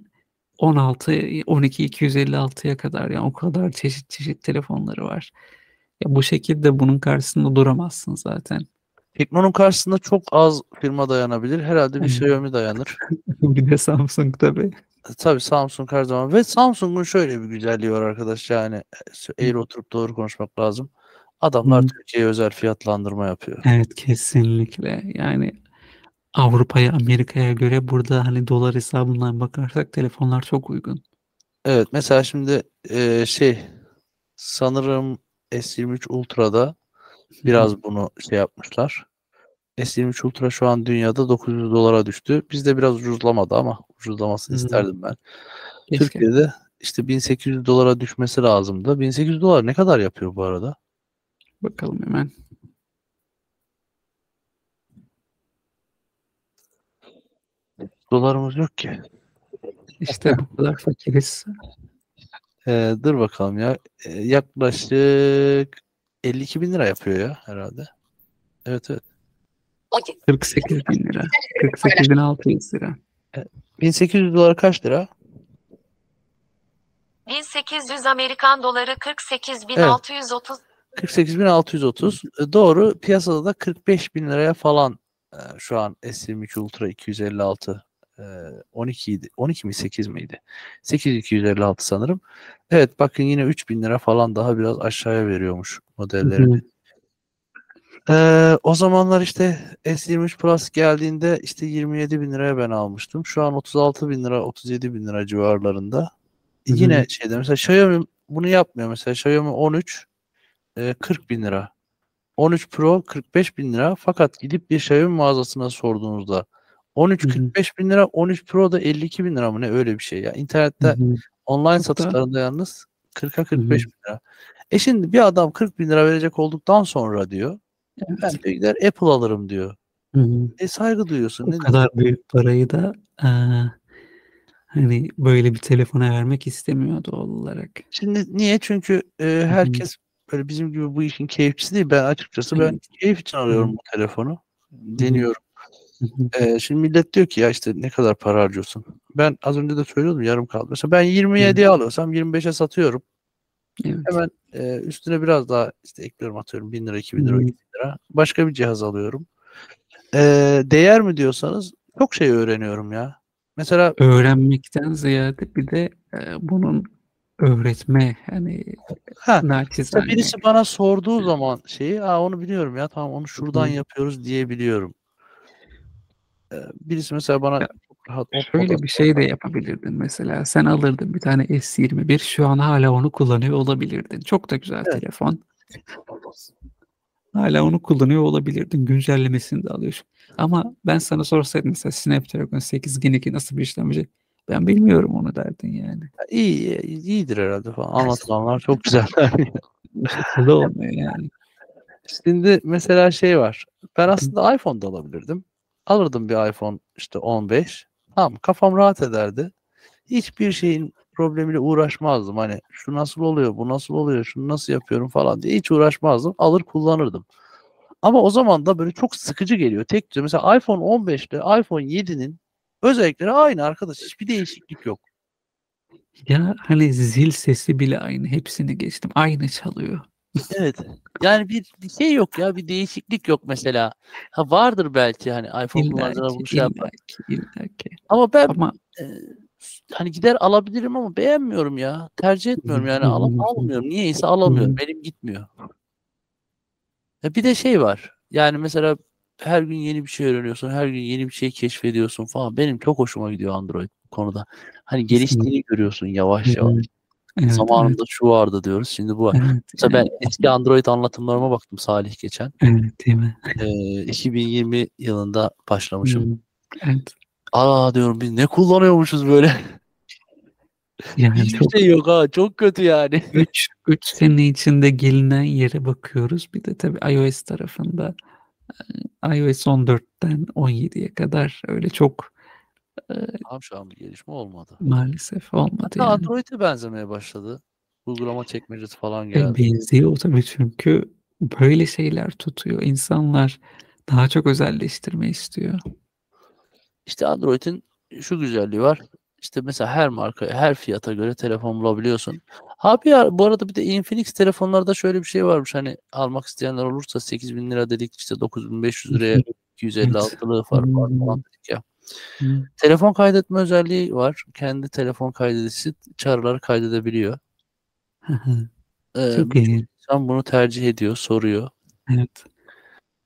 16 12 256'ya kadar yani o kadar çeşit çeşit telefonları var. Ya bu şekilde bunun karşısında duramazsın zaten. Tekno'nun karşısında çok az firma dayanabilir. Herhalde bir. Xiaomi dayanır. bir de Samsung tabii. E, Tabii Samsung her zaman ve Samsung'un şöyle bir güzelliği var arkadaş yani eğri oturup doğru konuşmak lazım. Adamlar Hı. Türkiye'ye özel fiyatlandırma yapıyor. Evet kesinlikle. Yani Avrupa'ya, Amerika'ya göre burada hani dolar hesabından bakarsak telefonlar çok uygun. Evet mesela şimdi e, şey sanırım S23 Ultra'da biraz bunu şey yapmışlar. S23 Ultra şu an dünyada 900 dolara düştü. Bizde biraz ucuzlamadı ama ucuzlamasını Hı. isterdim ben. Keşke. Türkiye'de işte 1800 dolara düşmesi lazımdı. 1800 dolar ne kadar yapıyor bu arada? Bakalım hemen. Dolarımız yok ki. İşte bu kadar fakiriz. Ee, dur bakalım ya. Ee, yaklaşık 52 bin lira yapıyor ya herhalde. Evet evet. 12. 48 bin lira. 48 bin 600 lira. 1800 dolar kaç lira? 1800 Amerikan doları 48.630 48.630. E, Doğru. Piyasada da 45 bin liraya falan e, şu an S23 Ultra 256 e, 12 idi. 12 mi 8 miydi? 8256 sanırım. Evet bakın yine 3 bin lira falan daha biraz aşağıya veriyormuş modellerini. Ee, o zamanlar işte S23 Plus geldiğinde işte 27 bin liraya ben almıştım. Şu an 36 bin lira, 37 bin lira civarlarında. Hı hı. Yine şeyde mesela Xiaomi bunu yapmıyor. Mesela Xiaomi 13 e, 40 bin lira. 13 Pro 45 bin lira. Fakat gidip bir Xiaomi mağazasına sorduğunuzda 13 Hı hı. 45 bin lira, 13 Pro da 52 bin lira mı ne öyle bir şey ya. İnternette Hı hı. Online satışlarında yalnız 40'a 45 bin lira. E şimdi bir adam 40 bin lira verecek olduktan sonra diyor ben Evet. de gider Apple alırım diyor. Hı hı. E saygı duyuyorsun. O Ne kadar büyük parayı da eee, hani böyle bir telefona vermek istemiyor doğal olarak. Şimdi niye? Çünkü e, herkes böyle bizim gibi bu işin keyifçisi değil. Ben açıkçası ben Evet. keyif için alıyorum Hı. bu telefonu. Deniyorum. Hı hı. E, şimdi millet diyor ki ya işte ne kadar para harcıyorsun? Ben az önce de söylüyordum yarım kaldı. Mesela ben 27'ye alıyorsam 25'e satıyorum. Evet. Hemen e, üstüne biraz daha işte ekliyorum atıyorum 1000 lira, 2000 Hı lira, hı. 3000 lira. Başka bir cihaz alıyorum. E, değer mi diyorsanız çok şey öğreniyorum ya. Mesela Öğrenmekten ziyade bir de eee, bunun öğretme hani ha naçizane. birisi bana sorduğu zaman şeyi, "A, onu biliyorum ya, tamam onu şuradan Hı. yapıyoruz." diyebiliyorum. Eee, birisi mesela bana Ya, çok rahat Şöyle bir şey de yapabilirdin mesela. Sen alırdın bir tane S21 şu an hala onu kullanıyor olabilirdin. Çok da güzel Evet. telefon. Hala onu kullanıyor olabilirdin. Güncellemesini de alıyorsun. Ama ben sana sorsaydım mesela Snapdragon 8 Gen 2 nasıl bir işlemci? Ben bilmiyorum onu derdin yani. Ya, iyi, iyidir herhalde falan. Anlatılanlar çok güzel. Olmuyor yani. Şimdi mesela şey var. Ben aslında iPhone da alabilirdim. Alırdım bir iPhone işte 15. Tamam kafam rahat ederdi. Hiçbir şeyin problemiyle uğraşmazdım. Hani şu nasıl oluyor, bu nasıl oluyor, şunu nasıl yapıyorum falan diye hiç uğraşmazdım. Alır kullanırdım. Ama o zaman da böyle çok sıkıcı geliyor. Tek düze. Mesela iPhone 15 ile iPhone 7'nin özellikleri aynı arkadaş. Hiçbir değişiklik yok. Ya hani zil sesi bile aynı. Hepsini geçtim. Aynı çalıyor. Evet. Yani bir, bir şey yok ya. Bir değişiklik yok mesela. Ha vardır belki hani iPhone kullanıcılar bunu şey yapar. Ama ben Ama e, hani gider alabilirim ama beğenmiyorum ya. Tercih etmiyorum yani. Alam, almıyorum. Niyeyse alamıyorum. Benim gitmiyor. Ya bir de şey var. Yani mesela her gün yeni bir şey öğreniyorsun. Her gün yeni bir şey keşfediyorsun falan. Benim çok hoşuma gidiyor Android bu konuda. Hani geliştiğini görüyorsun yavaş yavaş. Evet, Zamanında şu vardı diyoruz. Şimdi bu var. evet, Mesela ben evet, eski Android anlatımlarıma baktım Salih geçen. evet, değil mi? Ee, 2020 yılında başlamışım. Hı, Evet. Aa diyorum biz ne kullanıyormuşuz böyle. Yani Hiçbir çok şey yok ha. Çok kötü yani. 3 3 sene içinde gelinen yere bakıyoruz. Bir de tabii iOS tarafında iOS 14'ten 17'ye kadar öyle çok e, Tamam şu an bir gelişme olmadı. maalesef olmadı Hatta yani. Android'e benzemeye başladı. Uygulama çekmecesi falan E, geldi. benziyor tabii çünkü böyle şeyler tutuyor. İnsanlar daha çok özelleştirme istiyor. İşte Android'in şu güzelliği var. İşte mesela her marka, her fiyata göre telefon bulabiliyorsun. Abi ya bu arada bir de Infinix telefonlarda şöyle bir şey varmış. Hani almak isteyenler olursa 8000 lira dedik işte 9500 liraya 256'lığı var, var Hmm. falan dedik ya. Hı. Telefon kaydetme özelliği var. Kendi telefon kaydedicisi çağrıları kaydedebiliyor. Hı hı. Ee, Çok iyi. insan bunu tercih ediyor, soruyor. Evet.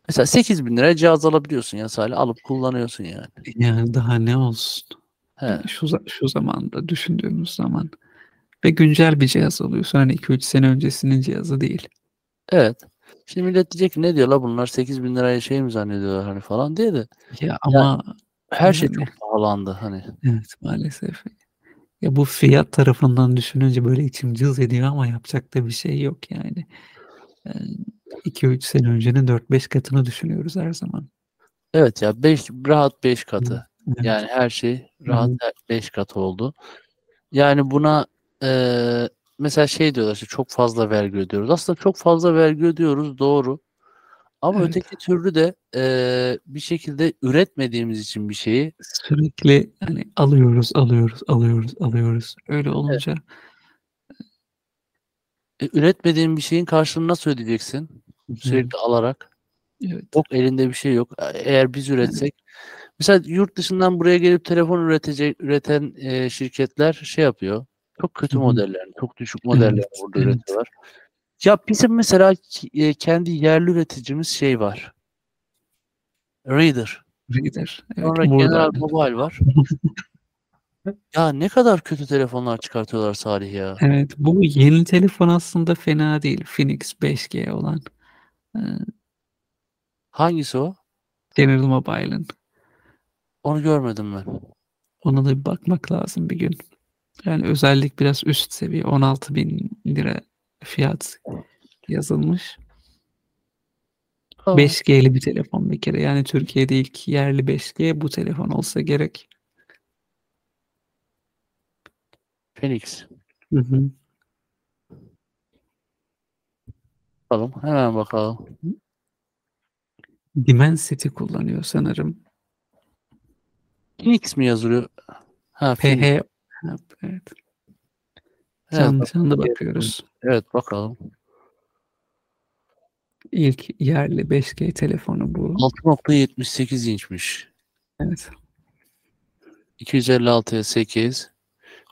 Mesela 8000 liraya cihaz alabiliyorsun ya Salih. Alıp kullanıyorsun yani. Yani daha ne olsun? He. Yani şu şu zamanda düşündüğümüz zaman ve güncel bir cihaz alıyorsun. Hani 2-3 sene öncesinin cihazı değil. Evet. Şimdi millet diyecek ki ne diyor la bunlar 8 bin liraya şey mi zannediyorlar hani falan diye de Ya ama her şey Yani. çok pahalandı hani. evet maalesef. Ya bu fiyat tarafından düşününce böyle içim cız ediyor ama yapacak da bir şey yok yani. 2-3 sene öncenin 4-5 katını düşünüyoruz her zaman. Evet ya 5 rahat 5 katı. Evet. Yani her şey rahat 5 kat oldu. Yani buna eee, mesela şey diyorlar işte çok fazla vergi ödüyoruz. Aslında çok fazla vergi ödüyoruz doğru. Ama Evet. öteki türlü de eee, bir şekilde üretmediğimiz için bir şeyi Sürekli hani alıyoruz, alıyoruz, alıyoruz, alıyoruz. Öyle olunca e, üretmediğin bir şeyin karşılığını nasıl ödeyeceksin? Sürekli alarak. evet. Yok elinde bir şey yok. E- Eğer biz üretsek mesela yurt dışından buraya gelip telefon üretecek üreten e, şirketler şey yapıyor. Çok kötü Hı hı. modellerini, çok düşük modellerini Evet, burada evet. üretiyorlar. Ya bizim mesela e, kendi yerli üreticimiz şey var. Reader. Reader. Evet, Sonra burada. General Mobile var. ya ne kadar kötü telefonlar çıkartıyorlar Salih ya. Evet, bu yeni telefon aslında fena değil. Phoenix 5G olan. Ee, Hangisi o? General Mobile'ın. Onu görmedim ben. Ona da bir bakmak lazım bir gün. Yani özellik biraz üst seviye. 16 bin lira fiyat yazılmış. Tamam. 5G'li bir telefon bir kere. Yani Türkiye'de ilk yerli 5G bu telefon olsa gerek. Phoenix. Hı hı. Bakalım. Hemen bakalım. Dimensity kullanıyor sanırım. Phoenix mi yazılıyor? Ha, Phoenix. PH. Evet. Canlı canlı bakıyoruz. Evet bakalım. İlk yerli 5G telefonu bu. 6.78 inçmiş. Evet. 256'ya 8.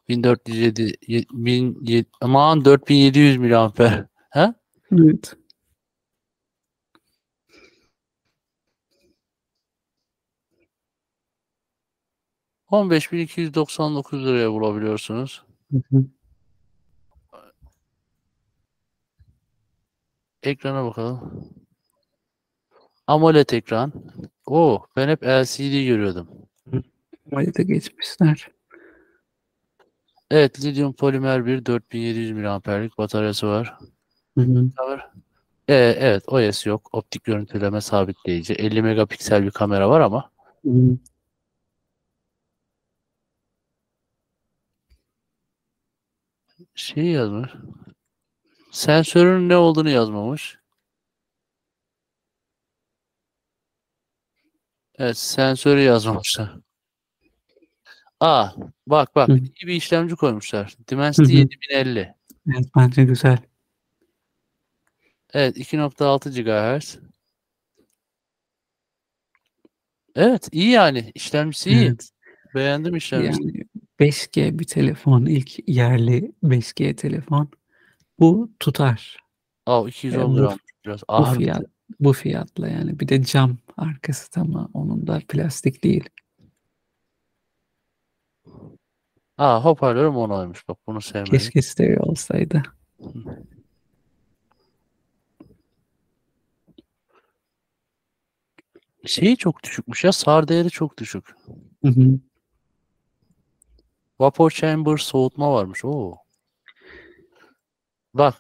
1407 ye- 1007 aman 4700 miliamper. Ha? Evet. Hı. 15299 liraya bulabiliyorsunuz. Hı hı. Ekrana bakalım. AMOLED ekran. Oo, ben hep LCD görüyordum. Da geçmişler. Evet, lityum polimer bir 4700 miliamperlik bataryası var. Hı hı. Ee, evet, OS yok. Optik görüntüleme sabitleyici. 50 megapiksel bir kamera var ama Hı hı. şey yazmış. Sensörün ne olduğunu yazmamış. Evet, sensörü yazmamışlar. Aa, bak bak, Hı. iyi bir işlemci koymuşlar. Dimensity Hı hı. 7050. Evet, bence güzel. Evet, 2.6 GHz. Evet, iyi yani. İşlemcisi iyi. Evet. Beğendim işlemcisini. Yani 5G bir telefon, ilk yerli 5G telefon. Bu tutar. Aa, 210 bu- gram. Biraz Bu ağır. bir fiyat, bu fiyatla yani. Bir de cam arkası ama onun da plastik değil. Aa, hoparlörüm onaymış. Bak bunu sevmedim. Keşke stereo olsaydı. Şeyi çok düşükmüş ya. SAR değeri çok düşük. Hı hı. Vapor chamber soğutma varmış. Oo. Bak.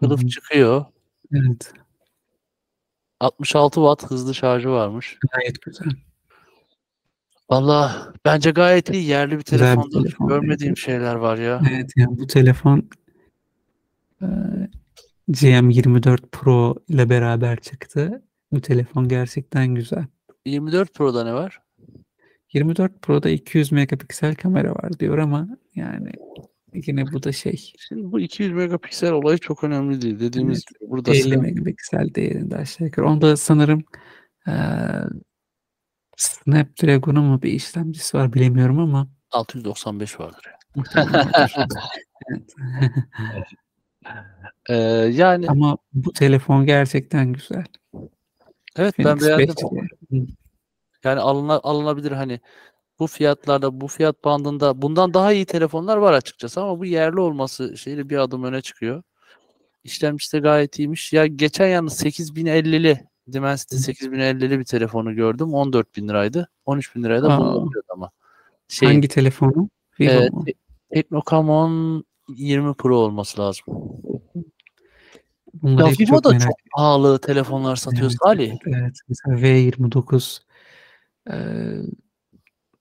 Kılıf hı. çıkıyor. Evet. 66 watt hızlı şarjı varmış. Gayet güzel. Valla bence gayet iyi. Yerli bir Güzel bir telefonda telefon, görmediğim evet. şeyler var ya. Evet yani bu telefon e, GM24 Pro ile beraber çıktı. Bu telefon gerçekten güzel. 24 Pro'da ne var? 24 Pro'da 200 megapiksel kamera var diyor ama yani yine bu da şey Şimdi bu 200 megapiksel olayı çok önemli değil. Dediğimiz Evet, gibi burada 50 sen- megapiksel değerinde aşağı yukarı. Onda sanırım eee Snapdragon'un mu bir işlemcisi var bilemiyorum ama 695 vardır. Evet. Ee, yani Ama bu telefon gerçekten güzel. evet ben Phoenix beğendim. 5G. Hı. Yani alına, alınabilir hani bu fiyatlarda bu fiyat bandında bundan daha iyi telefonlar var açıkçası ama bu yerli olması şeyle bir adım öne çıkıyor. İşlemcisi de gayet iyiymiş. Ya geçen yalnız 8050'li Dimensity 8050'li bir telefonu gördüm. 14 bin liraydı. 13 bin liraya da Aa. bulunabiliyordu ama. Şey, Hangi telefonu? E, mu? Te- Teknocamon 20 Pro olması lazım. Bunları Ya Vivo çok da çok pahalı telefonlar satıyor Evet, Salih. Evet. Mesela V29 eee,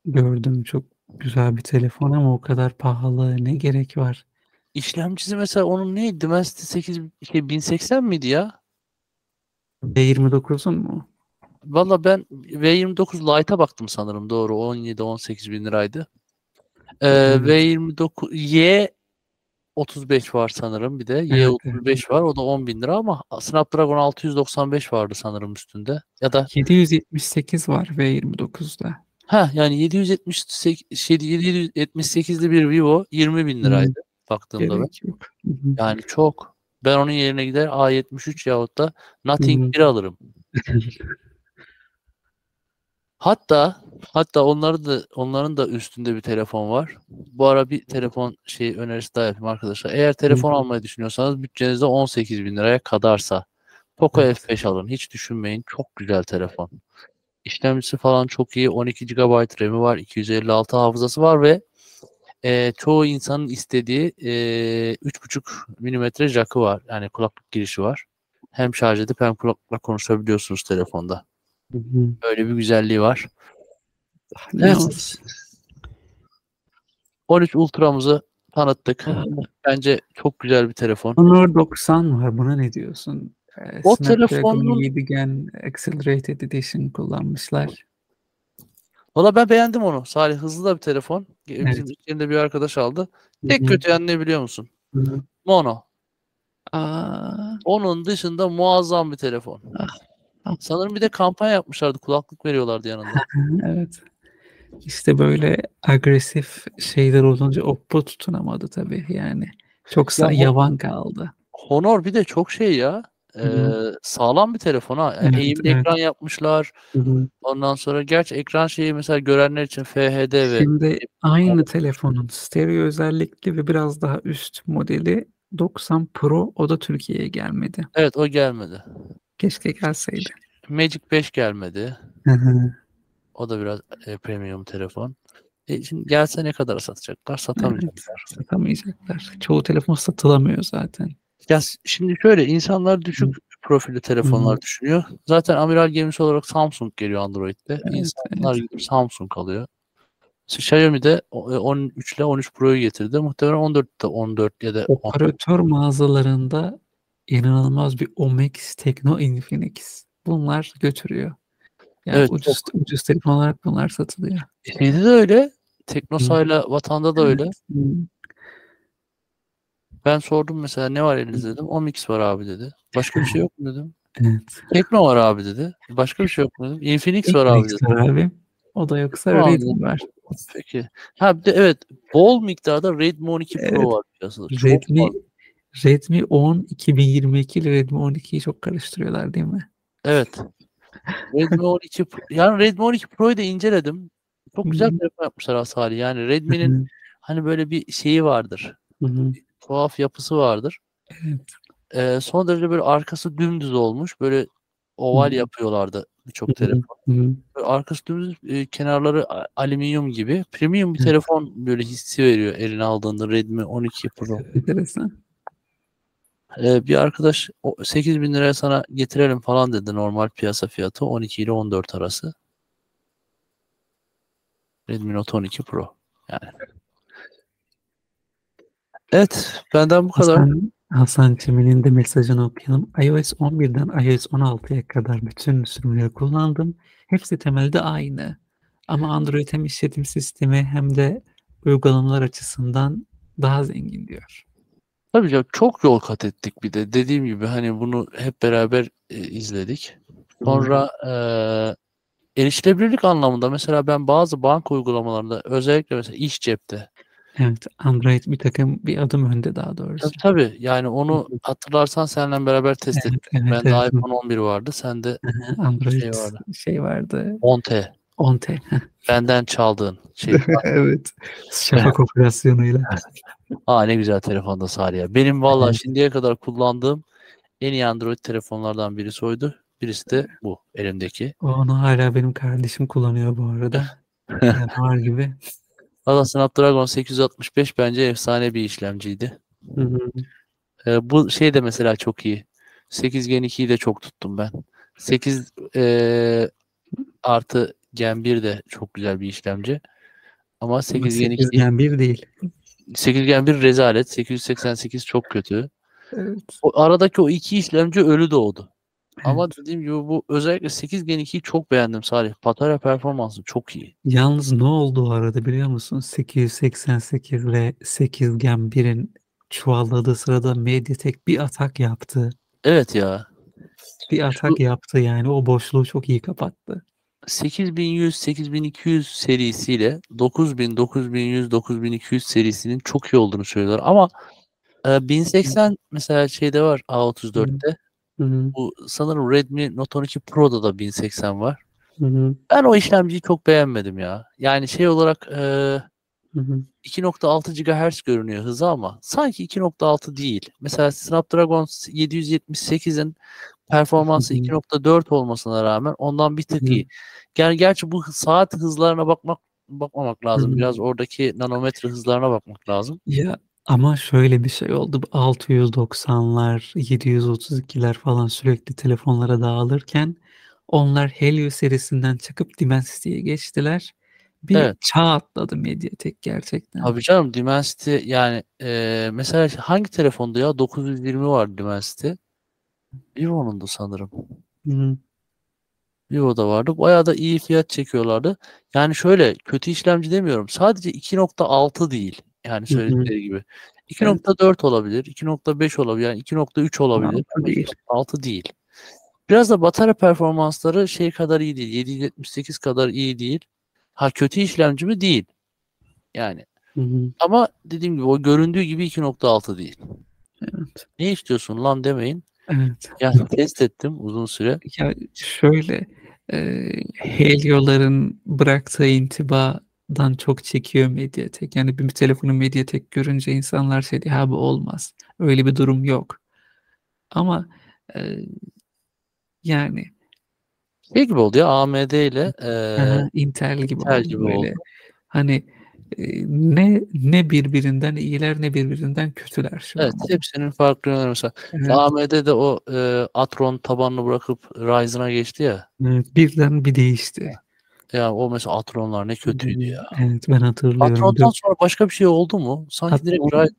gördüm çok güzel bir telefon ama o kadar pahalı ne gerek var? İşlemcisi mesela onun neydi? Dimensity 8 şey 1080 miydi ya? V29'un mu? Valla ben V29 Lite'a baktım sanırım doğru. 17-18 bin liraydı. Ee, Evet. V29 Y 35 var sanırım bir de. Y Evet, 35 var. O da 10 bin lira ama Snapdragon 695 vardı sanırım üstünde. Ya da 778 var V29'da. Ha yani 778 şey 778'li bir Vivo 20 bin liraydı baktığımda ben. Yok. Yani çok. Ben onun yerine gider A73 yahut da Nothing hı. 1 alırım. Hatta hatta onları da onların da üstünde bir telefon var. Bu ara bir telefon şey önerisi daha yapayım arkadaşlar. Eğer telefon hı. almayı düşünüyorsanız bütçenizde 18 bin liraya kadarsa Poco Evet. F5 alın. Hiç düşünmeyin. Çok güzel telefon. İşlemcisi falan çok iyi. 12 GB RAM'i var. 256 hafızası var ve e, çoğu insanın istediği e, 3.5 mm jack'ı var. Yani kulaklık girişi var. Hem şarj edip hem kulaklıkla konuşabiliyorsunuz telefonda. Hı hı. Öyle bir güzelliği var. Evet. olsun? 13 Ultra'mızı tanıttık. Bence çok güzel bir telefon. Honor 90 var. Buna ne diyorsun? Ee, O Snapdragon telefonun- 7 Gen Accelerated Edition kullanmışlar. Valla ben beğendim onu. Salih hızlı da bir telefon. Bizim Evet. yerinde bir arkadaş aldı. Tek kötü yanı ne biliyor musun? Hı hı. Mono. Aa, Onun dışında muazzam bir telefon. ah. Sanırım bir de kampanya yapmışlardı. Kulaklık veriyorlardı yanında. evet. İşte böyle agresif şeyler olunca Oppo tutunamadı tabii yani. Çok Ya yavan kaldı. Honor bir de çok şey ya. Hı hı. Ee, sağlam bir telefon ha. Evet, Eğimli evet. ekran yapmışlar. Ondan sonra gerçi ekran şeyi mesela görenler için FHD ve Şimdi aynı telefonun stereo özellikli ve biraz daha üst modeli 90 Pro o da Türkiye'ye gelmedi. evet o gelmedi. Keşke gelseydi. Magic 5 gelmedi. Hı hı. O da biraz e, premium telefon. E, şimdi gelse ne kadar satacaklar? Satamayacaklar. Satamayacaklar. Çoğu telefon satılamıyor zaten. Ya şimdi şöyle insanlar düşük profilli telefonlar düşünüyor. Zaten amiral gemisi olarak Samsung geliyor Android'de. Evet, İnsanlar gidip Samsung alıyor. Xiaomi de o- e, 13 ile 13 Pro'yu getirdi. Muhtemelen 14'te 14 ya da 10. Operatör mağazalarında inanılmaz bir Omex, Tekno, Infinix. Bunlar götürüyor. Yani Evet, ucuz, ucuz telefon olarak bunlar satılıyor. Şeyde de öyle. Teknosa'yla Vatan'da da öyle. Ben sordum mesela ne var elinizde dedim. Omix var abi dedi. Başka bir şey yok mu dedim. Evet. Tekno var abi dedi. Başka bir şey yok mu dedim. Infinix var abi dedi. var abi. O da yoksa Redmi var. Peki. Ha bir de evet bol miktarda Redmi 12 Pro Evet. var piyasada. Çok Redmi fazla. Redmi 10 2022 ile Redmi 12'yi çok karıştırıyorlar değil mi? Evet. Redmi 12 Pro- yani Redmi 12 Pro'yu da inceledim. Çok güzel telefon yapmışlar Asali. Yani Redmi'nin hani böyle bir şeyi vardır. Tuhaf yapısı vardır. Evet. Ee, son derece böyle arkası dümdüz olmuş. Böyle oval Hı. yapıyorlardı birçok Hı hı, telefon. hı hı. Böyle arkası dümdüz e, kenarları alüminyum gibi. Premium bir Evet. telefon böyle hissi veriyor eline aldığında Redmi 12 Pro. Enteresan. Ee, bir arkadaş o 8 bin liraya sana getirelim falan dedi normal piyasa fiyatı 12 ile 14 arası. Redmi Note 12 Pro yani. Evet benden bu kadar. Hasan, Hasan Çemen'in de mesajını okuyalım. iOS 11'den iOS 16'ya kadar bütün sürümleri kullandım. Hepsi temelde aynı. Ama Android hem işletim sistemi hem de uygulamalar açısından daha zengin diyor. Tabii ya çok yol kat ettik bir de. Dediğim gibi hani bunu hep beraber e, izledik. Sonra e, erişilebilirlik anlamında mesela ben bazı banka uygulamalarında özellikle mesela iş cepte Evet, Android bir takım bir adım önde daha doğrusu. tabii, tabii yani onu hatırlarsan seninle beraber test Evet, ettik. evet, Bende evet. iPhone 11 vardı. Sende Android şey vardı. şey vardı. 10T. 10T. Benden çaldığın şey. evet. Şafak operasyonuyla. Aa ne güzel telefonda Salih ya. Benim vallahi şimdiye kadar kullandığım en iyi Android telefonlardan birisi oydu. Birisi de bu elimdeki. Onu hala benim kardeşim kullanıyor bu arada. Yani var gibi. Valla Snapdragon 865 bence efsane bir işlemciydi. Hı hı. Ee, bu şey de mesela çok iyi. 8 Gen 2'yi de çok tuttum ben. 8 eee, artı Gen 1 de çok güzel bir işlemci. Ama Ama 8 Gen 2 8'den bir değil. 8 Gen 1 rezalet. 888 çok kötü. Evet. O aradaki o iki işlemci ölü doğdu. Ama dediğim gibi bu özellikle 8 Gen 2'yi çok beğendim Salih. Batarya performansı çok iyi. Yalnız ne oldu o arada biliyor musun? 888 ile 8 Gen 1'in çuvalladığı sırada Mediatek bir atak yaptı. Evet ya. Bir atak yaptı yani o boşluğu çok iyi kapattı. 8100, 8200 serisiyle 9000, 9100, 9200 serisinin çok iyi olduğunu söylüyorlar. Ama e, 1080 mesela şeyde var A34'te. Hı hı, Bu sanırım Redmi Note 12 Pro'da da 1080 var. hı hı, Ben o işlemciyi çok beğenmedim ya. Yani şey olarak e, hı hı. 2.6 GHz görünüyor hızı ama sanki 2.6 değil. Mesela Snapdragon 778'in performansı Hı hı. 2.4 olmasına rağmen ondan bir tık Hı. iyi. Yani gerçi bu saat hızlarına bakmak bakmamak lazım. Hı hı. Biraz oradaki nanometre hızlarına bakmak lazım. Ya ama şöyle bir şey oldu. Bu 690'lar, 732'ler falan sürekli telefonlara dağılırken onlar Helio serisinden çıkıp Dimensity'ye geçtiler. Bir Evet. çağ atladı Mediatek gerçekten. Tabii canım Dimensity yani e, mesela hangi telefonda ya 920 var Dimensity. Vivo'nun da sanırım. Hı, Vivo'da vardı. Bayağı da iyi fiyat çekiyorlardı. Yani şöyle kötü işlemci demiyorum. Sadece 2.6 değil. Yani söyledikleri gibi. 2.4 olabilir, 2.5 olabilir, yani 2.3 olabilir. Altı değil. 6 değil. Biraz da batarya performansları şey kadar iyi değil. 778 kadar iyi değil. Ha kötü işlemci mi? Değil. Yani hı hı. ama dediğim gibi o göründüğü gibi 2.6 değil. Evet. Ne istiyorsun lan demeyin. Evet. Yani test ettim uzun süre. Ya şöyle e, Helio'ların bıraktığı intibadan çok çekiyor Mediatek. Yani bir, telefonu Mediatek görünce insanlar şey diyor, ha bu olmaz. Öyle bir durum yok. Ama e, yani Şey gibi oldu ya AMD ile e, aha, Intel gibi Intel gibi böyle. oldu. Hani e, ne ne birbirinden iyiler ne birbirinden kötüler şu Evet, an. hepsinin farklı yönleri mesela. Evet, AMD de o e, Atron tabanını bırakıp Ryzen'a geçti ya. birden bir değişti. Ya o mesela Atronlar ne kötüydü ya. Evet ben hatırlıyorum. Atron'dan Dört- sonra başka bir şey oldu mu? Sanki direkt Atron- Ryzen.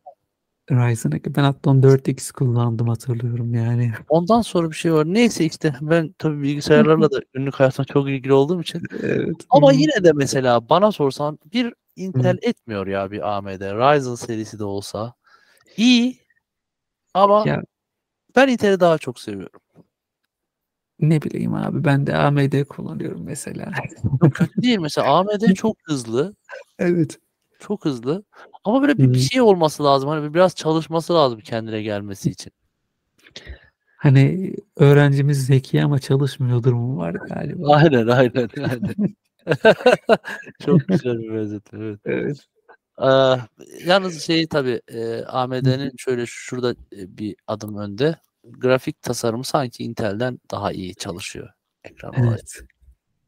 Ryzen'a ben Athlon 4X kullandım hatırlıyorum yani. Ondan sonra bir şey var. Neyse işte ben tabii bilgisayarlarla da günlük hayatımda çok ilgili olduğum için. Evet. Ama yine de mesela bana sorsan bir Intel etmiyor ya bir AMD. Ryzen serisi de olsa. iyi ama Ya ben Intel'i daha çok seviyorum. Ne bileyim abi ben de AMD kullanıyorum mesela. Yok kötü değil mesela AMD çok hızlı. Evet. Çok hızlı. Ama böyle bir, bir şey olması lazım. Hani biraz çalışması lazım kendine gelmesi için. Hani öğrencimiz zeki ama çalışmıyor durumu var galiba. Aynen aynen aynen. Çok güzel bir benzetme. Evet. Evet. Aa, yalnız şey tabii e, AMD'nin şöyle şurada e, bir adım önde. Grafik tasarımı sanki Intel'den daha iyi çalışıyor. Ekran olarak. Evet.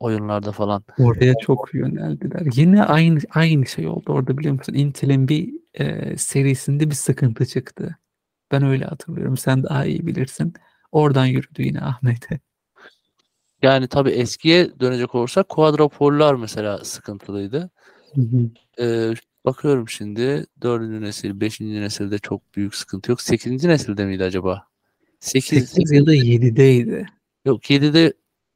Oyunlarda falan. Oraya çok yöneldiler. Yine aynı aynı şey oldu orada biliyor musun? Intel'in bir e, serisinde bir sıkıntı çıktı. Ben öyle hatırlıyorum. Sen daha iyi bilirsin. Oradan yürüdü yine Ahmet'e. Yani tabii eskiye dönecek olursak quadroporlar mesela sıkıntılıydı. Hı hı. Ee, bakıyorum şimdi dördüncü nesil, beşinci nesilde çok büyük sıkıntı yok. Sekizinci nesilde miydi acaba? Sekiz, 8 ya da 7'deydi. yok yedide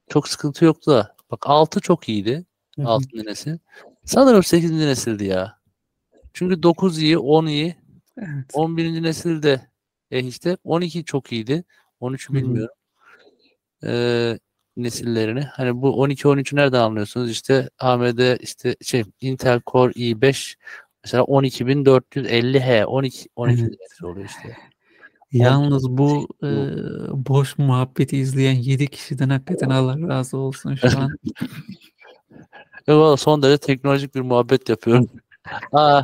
çok sıkıntı yoktu da. Bak altı çok iyiydi. Hı hı. Altıncı nesil. Sanırım sekizinci nesildi ya. Çünkü dokuz iyi, on iyi. Evet. On birinci nesilde e işte 12 çok iyiydi. 13'ü Hı hı. bilmiyorum. Ee, nesillerini. Hani bu 12-13'ü nereden anlıyorsunuz? İşte AMD işte şey Intel Core i5 mesela 12450H 12 12 Evet. nesil oluyor işte. Yalnız bu e, boş muhabbeti izleyen 7 kişiden hakikaten Allah razı olsun şu an. Valla son derece teknolojik bir muhabbet yapıyorum. Aa,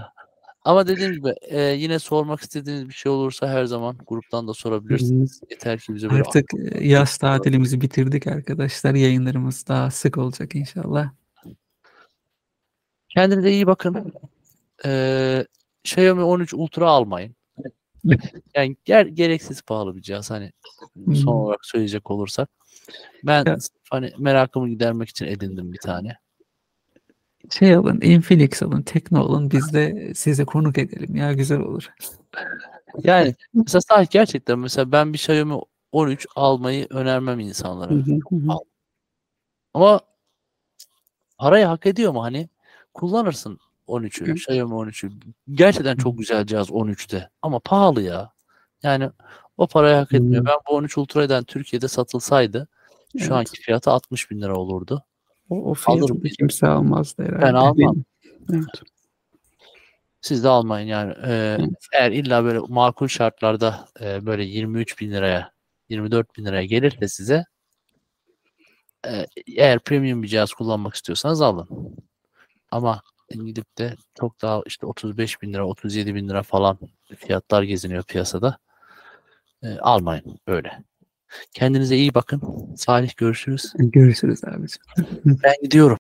Ama dediğim gibi e, yine sormak istediğiniz bir şey olursa her zaman gruptan da sorabilirsiniz. Yeter ki bize böyle Artık yaz tatilimizi bitirdik arkadaşlar. Yayınlarımız daha sık olacak inşallah. Kendinize iyi bakın. Ee, Xiaomi 13 Ultra almayın. Yani ger- gereksiz pahalı bir cihaz hani son olarak söyleyecek olursak. Ben Ya- hani merakımı gidermek için edindim bir tane. Şey alın, Infinix alın, Tekno alın. Biz de size konuk edelim ya güzel olur. Yani mesela sadece gerçekten mesela ben bir Xiaomi 13 almayı önermem insanlara. Ama parayı hak ediyor mu hani? Kullanırsın 13'ü, Hı. Xiaomi 13'ü. Gerçekten çok güzel cihaz 13'te. Ama pahalı ya. Yani o parayı hak etmiyor. Hı. Ben bu 13 Ultra'dan Türkiye'de satılsaydı şu Evet. anki fiyatı 60 bin lira olurdu. O, o fiyatı kimse almazdı herhalde. Ben almam. Evet. Siz de almayın yani. Ee, Evet. eğer illa böyle makul şartlarda e, böyle 23 bin liraya 24 bin liraya gelirse size e, eğer premium bir cihaz kullanmak istiyorsanız alın. Ama gidip de çok daha işte 35 bin lira 37 bin lira falan fiyatlar geziniyor piyasada. E, almayın öyle. Kendinize iyi bakın. Salih görüşürüz. Görüşürüz abicim. Ben gidiyorum.